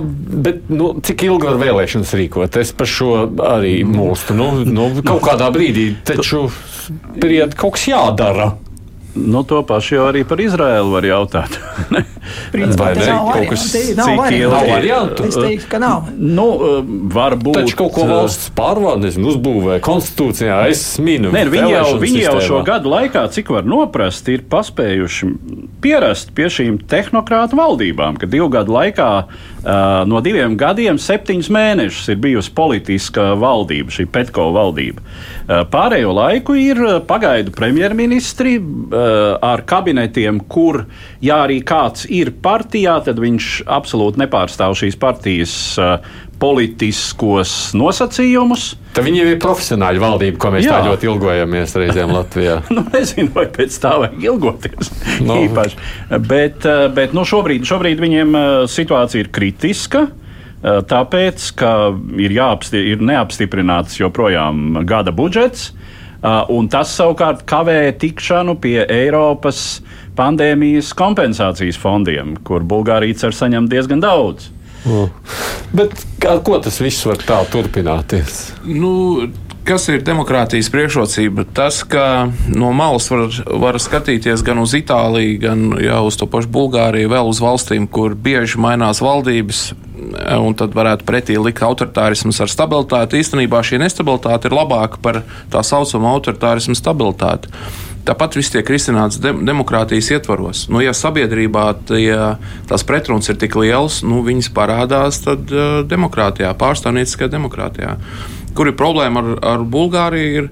bet nu, cik ilgi var vēlēšanas rīkot? Es par šo arī mūstu. Nu, nu, kaut kādā brīdī taču ir kaut kas jādara. Nu, to pašu jau arī par Izraēlu var jautāt. Vai ne? Kaut kas cik ilgi variantu? Es teiktu, ka nav. Nu, uh, varbūt. Taču kaut ko valsts pārvalda, nezinu, uzbūvē konstitūcijā, es minu. Nē, viņi jau, viņi jau šo gadu laikā, cik var noprast, ir paspējuši pierast pie šīm tehnokrātu valdībām, ka divu gadu laikā uh, no diviem gadiem septiņus mēnešus ir bijusi politiska valdība, šī Petko valdība. Pārējo laiku ir pagaidu premjerministri ar kabinetiem, kur, ja arī kāds ir partijā, tad viņš absolūti nepārstāv šīs partijas politiskos nosacījumus. Tad viņi ir profesionāļi valdība, ko mēs Jā. tā ļoti ilgojamies reizēm Latvijā. nu, nezinu, vai pēc tā vajag ilgoties no. īpaši. Bet, bet nu, šobrīd, šobrīd viņiem situācija ir kritiska. Tāpēc, ka ir, jāapsti, ir neapstiprināts joprojām gada budžets, un tas savukārt kavē tikšanu pie Eiropas pandēmijas kompensācijas fondiem, kur Bulgārija cer saņemt diezgan daudz. Mm. Bet kā, ko tas viss var tā turpināties? Nu, kas ir demokrātijas priekšrocība? Tas, ka no malas var, var skatīties gan uz Itāliju, gan jau uz to pašu Bulgāriju, vēl uz valstīm, kur bieži mainās valdības, un tad varētu pretī likt autoritārisms ar stabilitāti. Īstenībā šī nestabilitāte ir labāka par tā saucamo autoritārismu stabilitāti. Tāpat viss tiek risināts de demokrātijas ietvaros. Nu, ja sabiedrībā tie, tās pretrunas ir tik liels, nu, viņas parādās tad, uh, demokrātijā, pārstāvnieciskajā demokrātijā. Kur ir problēma ar, ar Bulgāriju? Ir,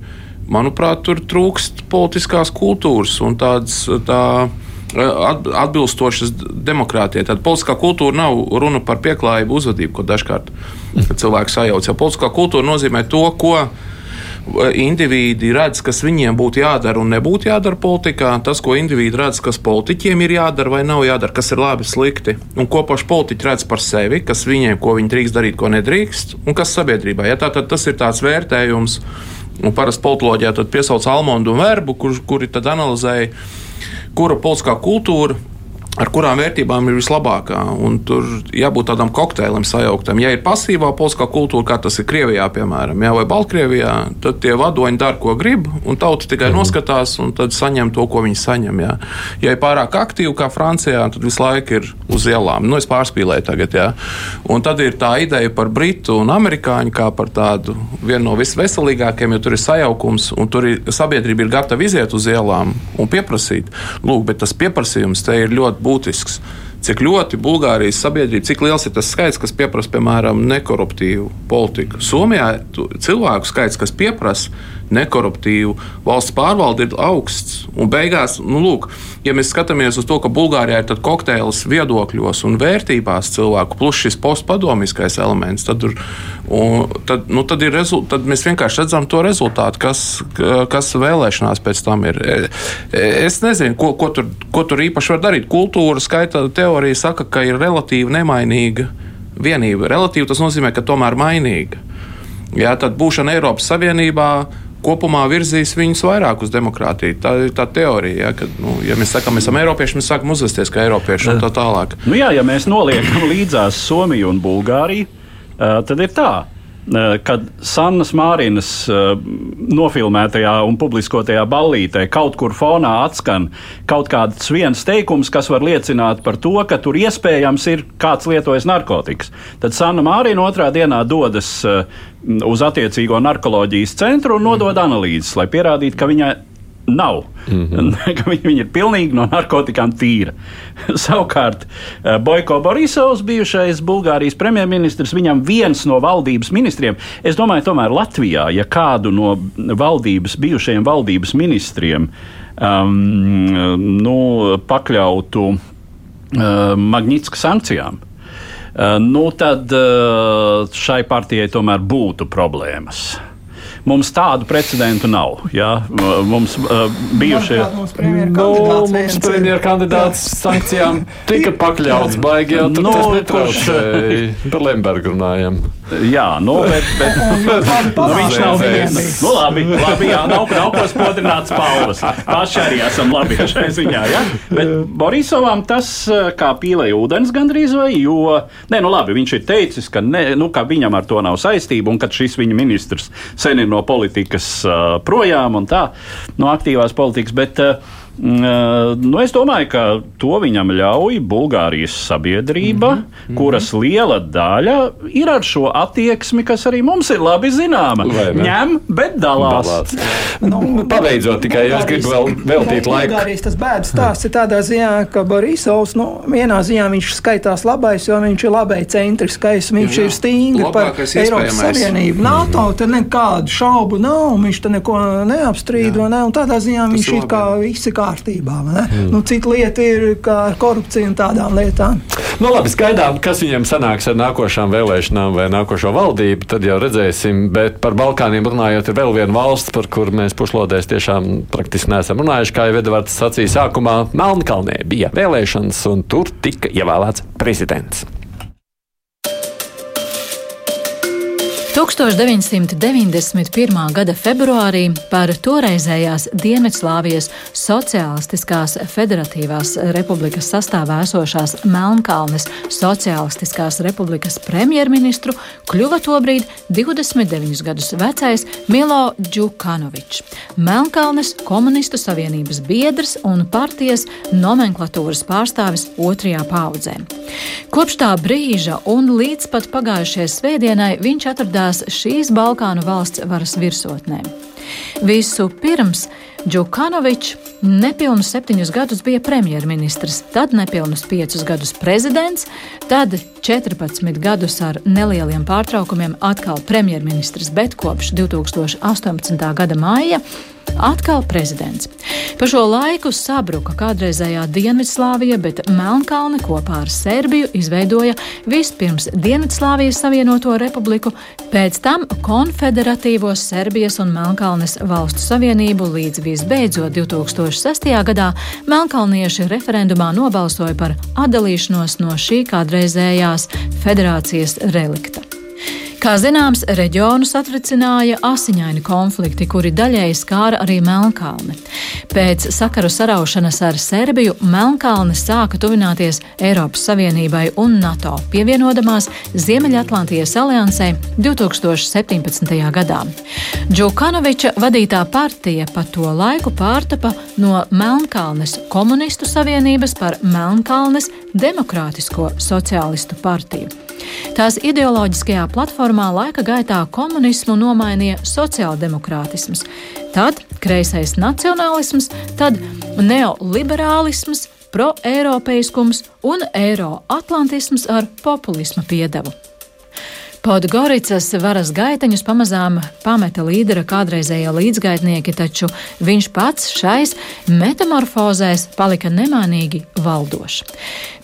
manuprāt, tur trūkst politiskās kultūras un tādas. Tā, atbilstošas demokrātijai. Tad politiskā kultūra nav runa par pieklājību uzvedību, ko dažkārt cilvēks sajauc. Ja politiskā kultūra nozīmē to, ko indivīdi redz, kas viņiem būtu jādara un nebūtu jādara politikā, tas, ko indivīdi redz, kas politiķiem ir jādara vai nav jādara, kas ir labi, slikti, un ko paši politiķi redz par sevi, kas viņiem, ko viņi drīkst darīt, ko nedrīkst, un kas sabiedrībā. Ja, tā, tad tas ir tāds vērtējums, un parasti politoloģijā piesauc Almondu un Verbu, kur, kuri tad analizēja kura politiskā kultūra ar kurām vērtībām ir vislabākā. Tur jābūt tādam kokteilim sajauktam. Ja ir pasīvā polskā kultūra, kā tas ir Krievijā, piemēram, jā, vai Baltkrievijā, tad tie vadoņi dara, ko grib, un tauta tikai mhm. noskatās un tad saņem to, ko viņi saņem. Jā. Ja ir pārāk aktīvi, kā Francijā, tad visu laiku ir uz ielām. Nu, es pārspīlēju tagad, jā. Un tad ir tā ideja par britu un amerikāņu kā par tādu vienu no visveselīgākajiem, jo tur ir sajaukums un tur ir sabiedrība ir gatava iziet uz ielām un pieprasīt. Lūk, bet tas pieprasījums te ir ļoti būtisks. Cik ļoti Bulgārijas sabiedrība, cik liels ir tas skaits, kas pieprasa, piemēram, nekoruptīvu politiku. Somijā cilvēku skaits, kas pieprasa nekoruptīvu valsts pārvaldi, ir augsts. Un beigās, nu, lūk, ja mēs skatāmies uz to, ka Bulgārijā ir kokteils viedokļos un vērtībās cilvēku, plus šis postpadomiskais elements, tad, un, tad, nu, tad, rezult, tad mēs vienkārši redzam to rezultātu, kas, kas vēlēšanās pēc tam ir. Es nezinu, ko, ko, tur, ko tur īpaši var darīt. Kultūra skaita teorija saka, ka ir relatīvi nemainīga vienība. Relatīvi tas nozīmē, ka tomēr mainīga. Jā, tad būšana Eiropas Savienībā kopumā virzīs viņus vairāk uz demokrātiju. Tā ir tā teorija, ja, ka, nu, ja mēs sakām, mēs esam eiropieši, mēs sākam uzvesties kā eiropieši un tā tālāk. Nu jā, ja mēs noliekam līdzās Somiju un Bulgāriju, tad ir tā. Kad Sannas Mārinas nofilmētajā un publiskotajā ballītē kaut kur fonā atskan kaut kāds viens teikums, kas var liecināt par to, ka tur iespējams ir kāds lietojis narkotikas, tad Sanna Mārina otrā dienā dodas uz attiecīgo narkoloģijas centru un nodod mm. analīzes, lai pierādītu, ka viņai nav. Mm -hmm. viņa, viņa ir pilnīgi no narkotikām tīra. Savukārt eh, Boiko Borisovs, bijušais Bulgārijas premjerministrs, viņam viens no valdības ministriem, es domāju, tomēr Latvijā, ja kādu no valdības, bijušajiem valdības ministriem um, nu, pakļautu uh, Magnitska sankcijām, Eh, nu tad eh, šai partijai tomēr būtu problēmas. Mums tādu precedentu nav. Ja? Mums uh, bijušie premjerkandidāts no, sankcijām tika pakļauts baigi jau nu, netraucēja. Par Lembergu runājam. Jā, nu, bet, bet nu, viņš nav viens. Nu, labi, labi, jā, nav, nav ko spodrināt spalvas. Paši arī esam labi šai ziņā, ja? Bet Borisovam tas kā pīlēja ūdens gandrīz vai, jo, nē, nu labi, viņš ir teicis, ka, ne, nu, ka viņam ar to nav saistība un ka šis viņa ministrs sen ir no no politikas projām un tā, no aktīvās politikas. Bet, nu, es domāju, ka to viņam ļauj Bulgārijas sabiedrība, mm -hmm. kuras liela daļa ir ar šo attieksmi, kas arī mums ir labi zināma. Ņem, bet dalās. dalās. Nu, nu, pabeidzot, tikai es gribu vēl veltīt laiku. Bulgārijas tas bēdas stāsts ir tādā ziņā, ka Borisovs, nu, vienā ziņā viņš skaitās labais, jo viņš ir labai centriskais, viņš jā, jā. ir stingri par Eiropas Savienību. NATO mm -hmm. te nekādu šaubu nav, viņš te neko neapstrīd, ne, un tādā ziņā viņš ir kā visi kā kārtībā. Mm. Nu, cita lieta ir ar korupciju un tādām lietām. Nu, labi, skaidām, kas viņam sanāks ar nākošām vēlēšanām vai nākošo valdību, tad jau redzēsim. Bet par Balkāniem runājot, ir vēl viena valsts, par kuru mēs pušlodēs tiešām praktiski neesam runājuši. Kā jau Edvards sacīja sākumā, Melnkalnē bija vēlēšanas, un tur tika ievēlēts prezidents. 1991. gada februārī par toreizējās Dienvidslāvijas Socialistiskās Federatīvās republikas sastāvā esošās Melnkalnes Socialistiskās republikas premjerministru kļuva tobrīd 29 gadus vecais Milo Džukanovičs, Melnkalnes komunistu savienības biedrs un partijas nomenklatūras pārstāvis otrajā paudzē. Kopš tā brīža un līdz pat pagājušajai svētdienai viņš atradās šīs Balkānu valsts varas virsotnē. Visu pirms Džukanovičs nepilnus septiņus gadus bija premjerministrs, tad nepilnus piecus gadus prezidents, tad 14 gadus ar nelieliem pārtraukumiem atkal premjerministrs, bet kopš 2018. gada māja atkal prezidents. Pa šo laiku sabruka kādreizējā Dienvidslāvija, bet Melnkalne kopā ar Serbiju izveidoja vispirms Dienvidslāvijas Savienoto republiku, pēc tam Konfederatīvo Serbijas un Melnkalnes valstu savienību līdz visbeidzot 2006. gadā Melnkalnieši referendumā nobalsoja par atdalīšanos no šī kādreizējās federācijas relikta. Kā zināms, reģionu satricināja asiņaini konflikti, kuri daļēji skāra arī Melnkalni. Pēc sakaru saraušanas ar Serbiju Melnkalne sāka tuvināties Eiropas Savienībai un NATO, pievienodamās Ziemeļatlantijas aliansē 2017. gadā. Džukanoviča vadītā partija pa to laiku pārtapa no Melnkalnes komunistu savienības par Melnkalnes Demokrātisko sociālistu partiju. Tās ideoloģiskajā platformā laika gaitā komunismu nomainīja sociāldemokrātisms, tad kreisais nacionālisms, tad neoliberālisms, proeiropeiskums un eiroatlantisms ar populisma piedevu. Podgoricas varas gaiteņus pamazām pameta līdera kādreizējie līdzgaitnieki, taču viņš pats šais metamorfozēs palika nemanīgi valdošs.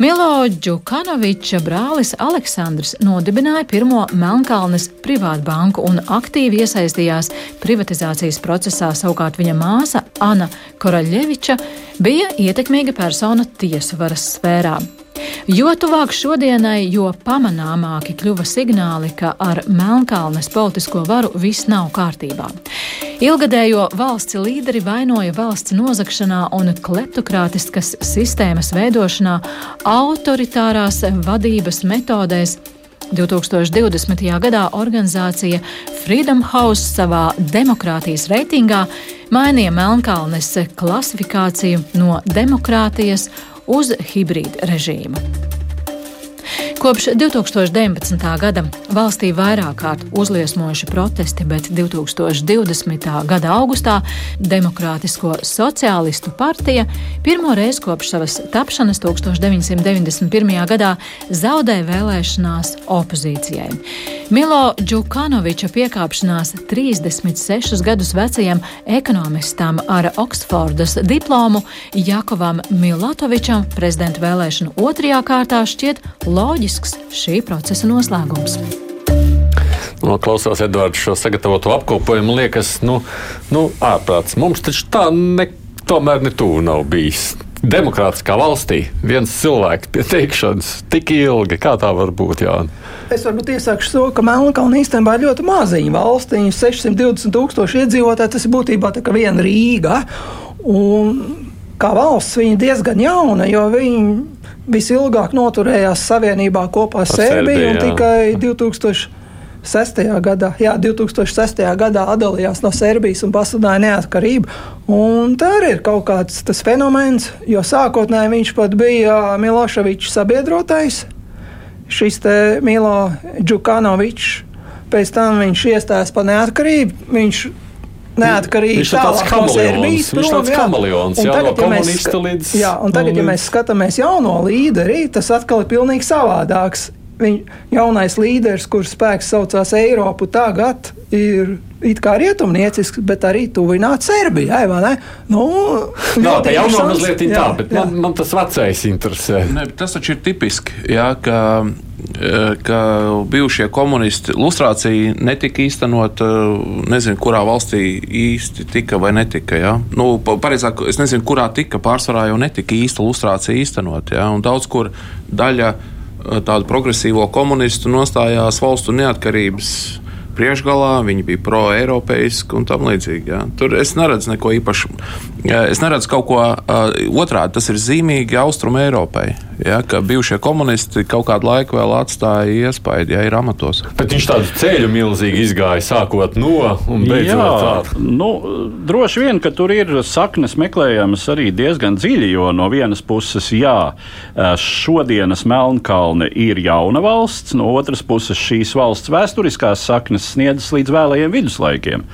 Milo Džukanoviča brālis Aleksandrs nodibināja pirmo Melnkalnes privātbanku un aktīvi iesaistījās privatizācijas procesā, savukārt viņa māsa Ana Koraļeviča bija ietekmīga persona tiesu varas sfērā. Jo tuvāk šodienai, jo pamanāmāki kļuva signāli, ka ar Melnkalnes politisko varu viss nav kārtībā. Ilgadējo valsts līderi vainoja valsts nozagšanā un kleptokrātiskas sistēmas veidošanā, autoritārās vadības metodēs, 2020. gadā organizācija Freedom House savā demokrātijas reitingā mainīja Melnkalnes klasifikāciju no demokrātijas uz hibrīda režīmu. Kopš 2019. gada valstī vairāk kārt uzliesmojuši protesti, bet 2020. gada augustā Demokrātisko sociālistu partija pirmo reizi kopš savas tapšanas 1991. gadā zaudēja vēlēšanās opozīcijai. Milo Džukanoviča piekāpšanās 36 gadus vecajam ekonomistam ar Oksfordas diplomu Jakovam Milatovičam prezidenta vēlēšanu otrajā kārtā šķiet loģiski loģisks šī procesa noslēgums. No, klausos Edvards šo sagatavotu apkopojumu, liekas, nu, nu ārprāts. Mums taču tā ne, tomēr ne tuvu nav bijis. Demokrātiskā valstī viens cilvēks pie teikšanas tik ilgi, kā tā var būt? Jā? Es varbūt iesākšu to, ka Melnkalna īstenībā ir ļoti maziņa valsts. 620 tūkstoši iedzīvotāji, tas ir būtībā tā kā viena Rīga. Un kā valsts viņa diezgan jauna, jo viņa visilgāk noturējās savienībā kopā ar Serbiju un tikai 2006. gadā, jā, 2006. gadā atdalījās no Serbijas un pasludināja neatkarību. Un tā arī ir kaut kāds tas fenomens, jo sākotnēji viņš pat bija Miloševičs sabiedrotais, šis te Milo Džukanovičs. Pēc tam viņš iestājās par neatkarību. Viņš neatkarīgi. Viņš ir tāds kameleons. Viņš ir tāds kameleons, jā, tagad, no ja līdz. Jā, un tagad, ja mēs skatāmies jauno līderi, tas atkal ir pilnīgi savādāks. Viņa jaunais līderis, kurš spēks saucās Eiropu, tagad ir it kā rietumniecisks, bet arī tuvināts Serbijai. Nu, Nā, tā jau nav mazliet tā, bet jā. man, man tas vecais interesē. Ne, tas taču ir tipiski, jā, ka ka bijušie komunisti lustrācija netika īstenot, nezinu, kurā valstī īsti tika vai netika. Ja? Nu, pareizāk, es nezinu, kurā tika, pārsvarā jau netika īsta lustrācija īstenot. Ja? Un daudz kur daļa tādu progresīvo komunistu nostājās valstu neatkarības priekšgalā, viņi bija pro-eiropeiski un tam līdzīgi. Ja. Tur es neredzu neko īpašu. Es neredzu kaut ko uh, otrādi. Tas ir zīmīgi Austrum Eiropai. Ja, ka bijušie komunisti kaut kādu laiku vēl atstāja iespaidu, ja ir amatos. Bet viņš tādu ceļu milzīgi izgāja, sākot no un beidzot ar. Nu, droši vien, ka tur ir saknes meklējamas arī diezgan dziļi, jo no vienas puses, jā, šodienas Melnkalne ir jauna valsts, no otras puses šīs valsts vēsturiskās saknes sniedzas līdz vēlējiem viduslaikiem,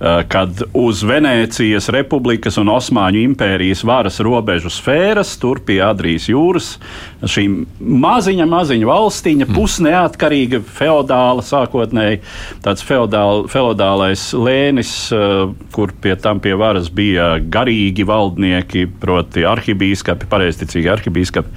kad uz Venēcijas republikas un Osmaņu impērijas varas robežu sfēras, tur pie Adrijas jūras, šī maziņa, maziņa valstiņa, mm. pusneatkarīga, feodāla sākotnēji, tāds feodāl, feodālais lēnis, uh, kur pie tam pie varas bija garīgi valdnieki, proti arhibīskapi, pareizticīgi arhibīskapi.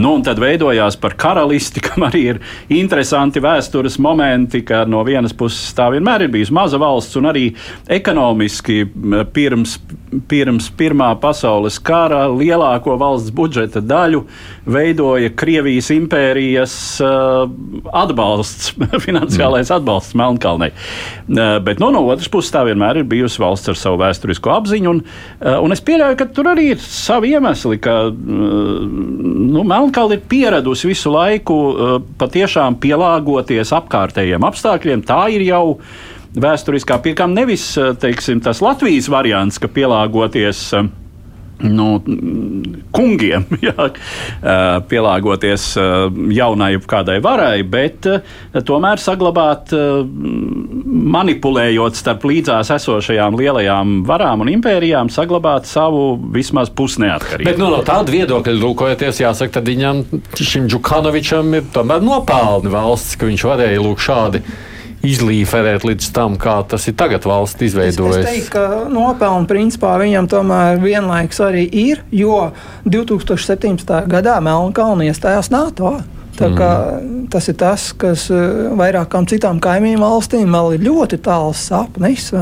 Nu, un tad veidojās par karalisti, kam arī ir interesanti vēstures momenti, ka no vienas puses tā vienmēr ir bijusi maza valsts un arī ekonomiski pirms, pirms Pirmā pasaules kara lielāko valsts budžeta daļu veidoja Krievijas impērijas uh, atbalsts, finansiālais mm. atbalsts Melnkalnei. Uh, bet nu, no otras puses tā vienmēr ir bijusi valsts ar savu vēsturisko apziņu, un, uh, un es pieļauju, ka tur arī ir savi iemesli, ka nu, Melnkalna ir pieradusi visu laiku patiešām pielāgoties apkārtējiem apstākļiem. Tā ir jau vēsturiskā piekām nevis teiksim, tas Latvijas variants, ka pielāgoties nu, kungiem, jā, pielāgoties jaunai kādai varai, bet tomēr saglabāt, manipulējot starp līdzās esošajām lielajām varām un impērijām, saglabāt savu vismaz pusneatkarību. Bet nu, no tāda viedokļa lūkojoties, jāsaka, tad viņam, šim Džukanovičam ir tomēr nopelni valsts, ka viņš varēja lūk šādi izlīferēt līdz tam, kā tas ir tagad valsts izveidojis? Es, es teiktu, ka nopelni principā viņam tomēr vienlaiks arī ir, jo 2017. gadā Melnkalna iestājās NATO. Tā kā, mm. Tas ir tas, kas eh, vairākām citām kaimiņu valstīm vēl ir ļoti tāls sapnis.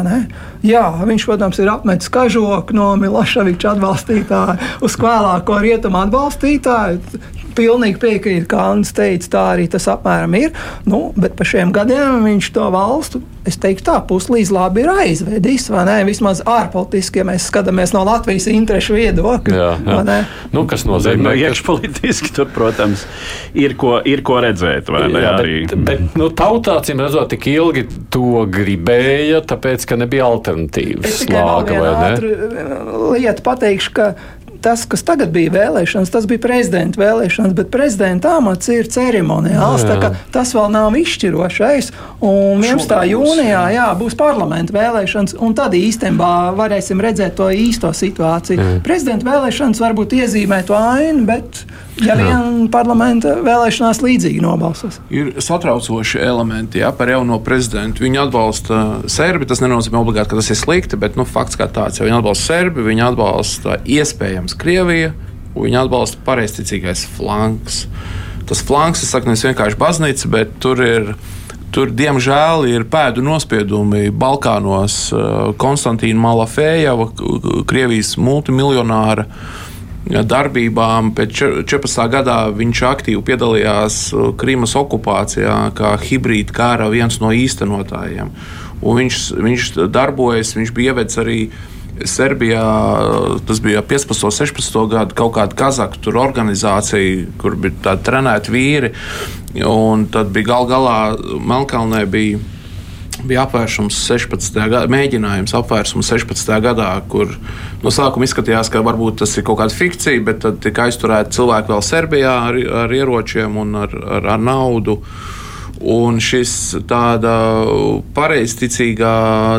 Jā, viņš, protams, ir apmetis kažoku no Miloševiča atbalstītāja uz vēlāko rietumu atbalstītāju pilnīgi piekrītu, kā Anna teica, tā arī tas apmēram ir. Nu, bet par šiem gadiem viņš to valstu, es teiktu, tā puslīdz labi ir aizvedis. Vismaz ārpolitiski, ja mēs skatāmies no Latvijas interešu viedokļa. Jā, jā. Nu, kas nozīmē, ka iekšpolitiski tur, protams, ir ko, ir ko redzēt. Ne, jā, bet, bet nu, tautā, cim redzot, tik ilgi to gribēja, tāpēc, ka nebija alternatīvas. Tikai vēl vienu lietu pateikšu, ka tas, kas tagad bija vēlēšanas, tas bija prezidenta vēlēšanas, bet prezidenta amats ir ceremoniāls. Jā. Tas vēl nav izšķirošais. Un 11. jūnijā jā, būs parlamenta vēlēšanas, un tad īstenībā varēsim redzēt to īsto situāciju. Jā. Prezidenta vēlēšanas varbūt iezīmē to ainu, bet ja vien parlamenta vēlēšanās līdzīgi nobalsos. Ir satraucoši elementi jā, par jauno prezidentu. Viņu atbalsta serbi. Tas nenozīmē obligāti, ka tas ir slikti, bet nu, fakts kā tāds. Ja viņi atbalsta serbi, viņi atbalsta iespējams Krieviju, viņi atbalsta pareizticīgais flanks. Tas flanks, es saku, nevis vienkārši baznīca, bet tur ir. Tur, diemžēl, ir pēdu nospiedumi Balkānos. Konstantīna Malafējava, Krievijas multimiljonāra, uh, darbībām. Pēc 14. gadā viņš aktīvi piedalījās uh, Krīmas okupācijā, kā hibrīda kara viens no īstenotājiem. Un viņš, viņš darbojas, viņš bija ievedis arī Serbijā, uh, tas bija 15, 16 gadu, kaut kāda kazaku organizācija, kur bija trenēti vīri. Un tad bija gal galā Melnkalnē bija bija apvērsums 16. gadā, mēģinājums apvērsums 16. gadā, kur no sākuma izskatījās, ka varbūt tas ir kaut kāda fikcija, bet tad tika aizturēti cilvēki vēl Serbijā ar, ar ieročiem un ar, ar, ar naudu. Un šis tāda pareizticīgā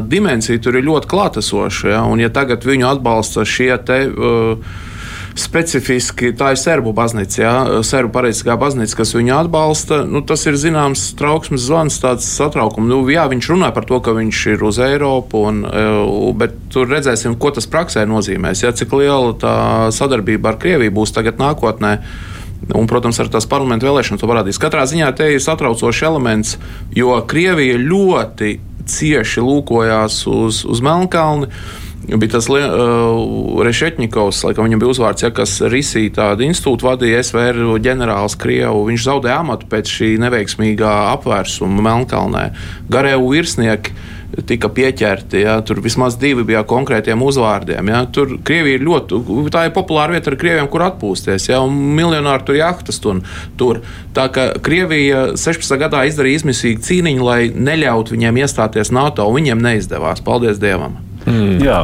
dimensija tur ir ļoti klātesoša. Ja? Un, ja tagad viņu atbalsta šie te. Uh, specifiski tā ir serbu baznīca, jā, serbu pareizīgā baznīca, kas viņu atbalsta. Nu, tas ir zināms trauksmes zvans, tāds satraukums. Nu, jā, viņš runā par to, ka viņš ir uz Eiropu, un, e, bet tur redzēsim, ko tas praksē nozīmēs. Jā, cik liela tā sadarbība ar Krieviju būs tagad nākotnē. Un, protams, ar tās parlamentu vēlēšanu to parādīs. Katrā ziņā te ir satraucošs elements, jo Krievija ļoti cieši lūkojās uz, uz Melnkalni. Bija tas uh, Rešetņikovs, laikam viņam bija uzvārds, ja, kas risīja tādu institūtu, vadīja SVR ģenerālis Krievu. Viņš zaudēja amatu pēc šī neveiksmīgā apvērsuma Melnkalnē. Garēvu virsnieki tika pieķerti. Ja, tur vismaz divi bija konkrētiem uzvārdiem. Ja. Tur Krievija ir ļoti, tā ir populāra vieta ar krieviem, kur atpūsties. Ja, miljonāri tur jahtas tur. tur. Tā kā Krievija 16. gadā izdarīja izmisīgu cīniņu, lai neļautu viņiem iestāties NATO, un viņiem neizdevās. Paldies Dievam! Mm. Jā,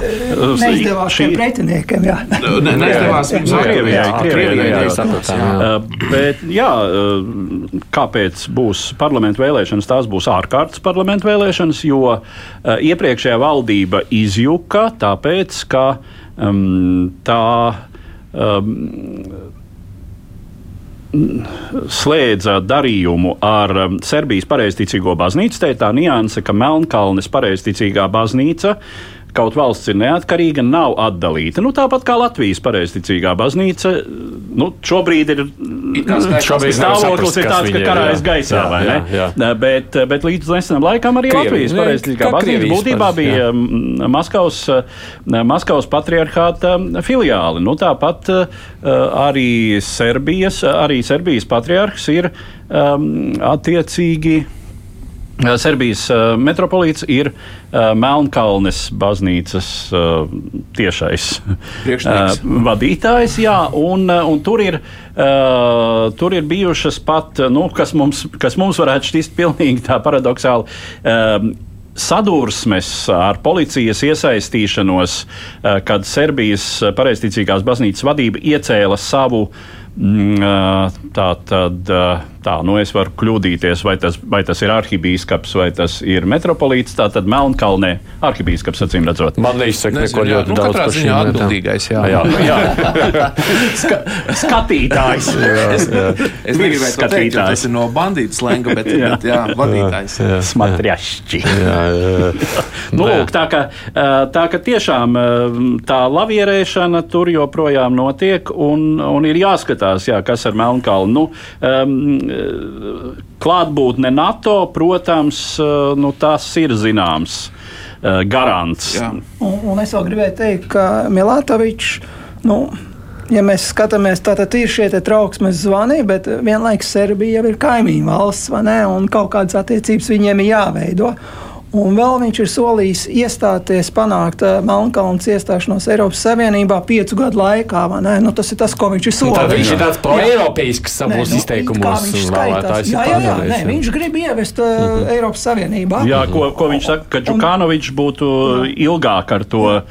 neizdevās šī... pretiniekiem. Jā, ne, neizdevās viņiem Krievijai. Krievijai uh, bet, jā, uh, kāpēc būs parlamentu vēlēšanas? Tās būs ārkārtas parlamentu vēlēšanas, jo uh, iepriekšējā valdība izjuka tāpēc, ka um, tā. Um, slēdza darījumu ar um, Serbijas pareizticīgo baznīcu. Tā ir tā nianse, ka Melnkalnes pareizticīgā baznīca uh, kaut valsts ir neatkarīga, nav atdalīta. Nu, tāpat kā Latvijas pareizticīgā baznīca, nu, šobrīd ir šobrīd stāvoklis ir tāds, ka karājas gaisā, jā? Jā, jā. Bet, bet līdz nesenam laikam arī Krievi, Latvijas pareizticīgā baznīca būtībā bija. Maskavas, Maskavas patriarchāta filiāli. Nu, tāpat arī Serbijas, arī Serbijas patriarhs ir um, attiecīgi Serbijas uh, metropolīts ir uh, Melnkalnes baznīcas uh, tiešais vadītājs. Jā, un, un tur, ir, tur ir bijušas pat, nu, kas, mums, kas mums varētu šķist pilnīgi tā paradoxāli. Sadursmes ar policijas iesaistīšanos, kad Serbijas pareizticīgās baznīcas vadība iecēla savu mm, tā tā, nu es varu kļūdīties, vai tas, vai tas ir arhibīskaps vai tas ir metropolīts. Tā tad Melnkalnē arhibīskaps acīm redzot. Man neizsaka neko ļoti nu, daudz par šīm atbildīgais. Jā, jā. jā. Ska, skatītājs. jā, es es negribēju to teikt, tas ir no bandītu slenga, bet, jā. bet jā, vadītājs. Smatrjašķi. nu, lūk, tā, ka, tā ka tiešām tā lavierēšana tur joprojām notiek un, un ir jāskatās, jā, kas ar Melnkalnu. Nu, um, klātbūtne NATO, protams, eh, nu, tas ir zināms eh, garants. Jā. Un, un es vēl gribēju teikt, ka Milātovičs. Nu, ja mēs skatāmies, tad ir šie trauksmes zvani, bet vienlaikus Serbija jau ir kaimiņu valsts, vai ne? Un kaut kādas attiecības viņiem ir jāveido. Un vēl viņš ir solījis iestāties, panākt uh, Melnkalnes iestāšanos Eiropas Savienībā piecu gadu laikā. Nu, tas ir tas, ko viņš ir solījis. Tad viņš ir tāds pro-eiropeisks savos nu, izteikumos. Viņš, jā, jā, jā, nē, viņš grib ievest uh, mm -hmm. Eiropas Savienībā. Jā, ko, ko viņš saka, ka Džukanovičs būtu jā. ilgāk ar to uh,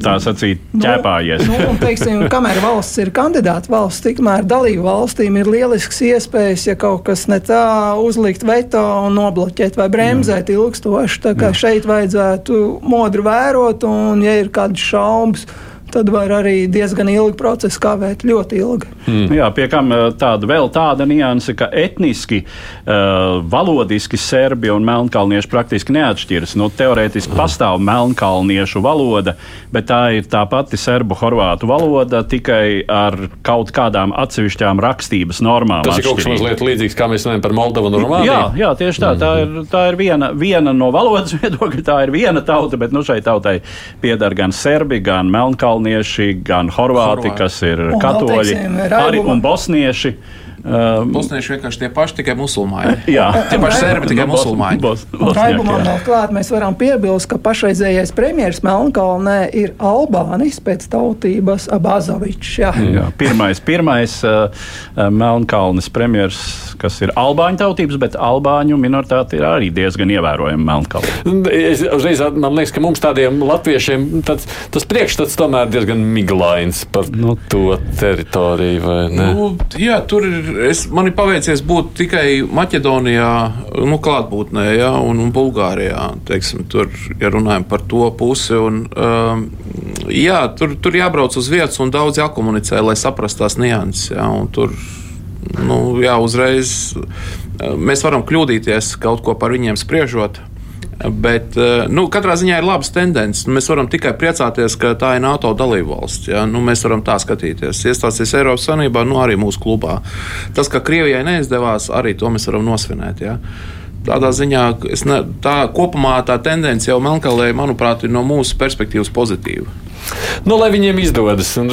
tā sacīt nu, ķēpājies. Nu, nu, teiksim, kamēr valsts ir kandidāta valsts, tikmēr dalību valstīm ir lielisks iespējas, ja kaut kas ne tā uzlikt veto un nobloķēt vai bremzēt ilgstoši ilgstoši. Tā kā Jā. šeit vajadzētu modri vērot, un, ja ir kādas šaubas, tad var arī diezgan ilgi procesu kavēt, ļoti ilgi. Mm. Jā, pie kam eh, tāda vēl tāda nianse, ka etniski, uh, valodiski serbi un melnkalnieši praktiski neatšķiras. Nu, teorētiski mm. pastāv melnkalniešu valoda, bet tā ir tā pati serbu horvātu valoda, tikai ar kaut kādām atsevišķām rakstības normām. Tas ir kaut kas mazliet līdzīgs, kā mēs runājam par Moldavu un Rumāniju. Jā, jā, tieši tā. Mm. Tā ir, tā ir viena, viena no valodas viedokļa, tā ir viena tauta, bet nu, šai tautai piedar gan serbi, gan melnkalnieši melnieši, gan horvāti, Horvāti. kas ir un, katoļi, teiksim, arī un bosnieši. Um, Bosnieši vienkārši tie paši, tikai musulmaņi. Jā, tie paši serbi, tikai musulmaņi. Bos, bos, Raibumam vēl klāt mēs varam piebilst, ka pašreizējais premjeras Melnkalnē ir Albānis pēc tautības Abazovičs. Jā. Jā, pirmais, pirmais uh, uh Melnkalnes premjeras, kas ir albāņu tautības, bet albāņu minoritāte ir arī diezgan ievērojama Melnkalnē. Uzreiz man liekas, ka mums tādiem latviešiem tāds, tas priekšstats tomēr diezgan miglains par nu, to teritoriju? Nu, jā, tur ir es, man ir paveicies būt tikai Maķedonijā, nu, klātbūtnē, ja, un, un Bulgārijā. Teiksim, tur, ja runājam par to pusi, un, um, jā, tur, tur jābrauc uz vietas un daudz jākomunicē, lai saprastu tās nianses. Ja, tur, nu, jā, uzreiz mēs varam kļūdīties kaut ko par viņiem spriežot. Bet eh, nu, katrā ziņā ir labas tendences. Mēs varam tikai priecāties, ka tā ir NATO dalība valsts. Ja? Nu, mēs varam tā skatīties. Iestāties Eiropas Savienībā, nu, arī mūsu klubā. Tas, ka Krievijai neizdevās, arī to mēs varam nosvinēt. Ja? tādā ziņā, ne, tā kopumā tā tendence jau Melnkalē, manuprāt, ir no mūsu perspektīvas pozitīva. Nu, lai viņiem izdodas. Un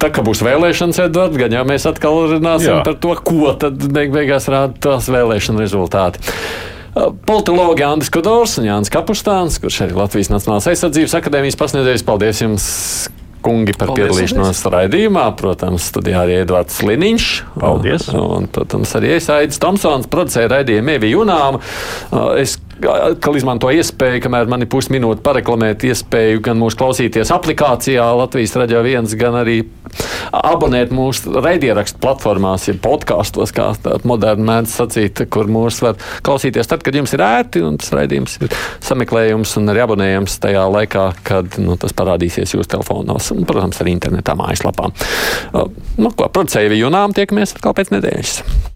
tā kā būs vēlēšanas, Edvards, gan jau mēs atkal runāsim Jā. par to, ko tad beig beigās rāda tās vēlēšana rezultāti. Politologi Andris Kodors un Jānis Kapustāns, kurš arī Latvijas Nacionālās aizsardzības akadēmijas pasniedzējs. Paldies jums! kungi par Paldies, piedalīšanos raidījumā. Protams, studijā arī Edvards Liniņš. Paldies! Un, protams, arī es Aidis Tomsons producēju raidījumu Evi Junām. Es atkal izmanto iespēju, kamēr man ir pusminūte pareklamēt iespēju gan mūsu klausīties aplikācijā Latvijas raidījā viens, gan arī abonēt mūsu raidierakstu platformās, ja podkāstos, kā tāda moderna mēdz sacīt, kur mūs var klausīties tad, kad jums ir ērti un tas raidījums ir sameklējums un arī abonējams tajā laikā, kad nu, tas parādīsies jūsu telefonos un, protams, arī internetā mājaslapā. Nu, ko, producēju Junām, tiekamies atkal pēc nedēļas.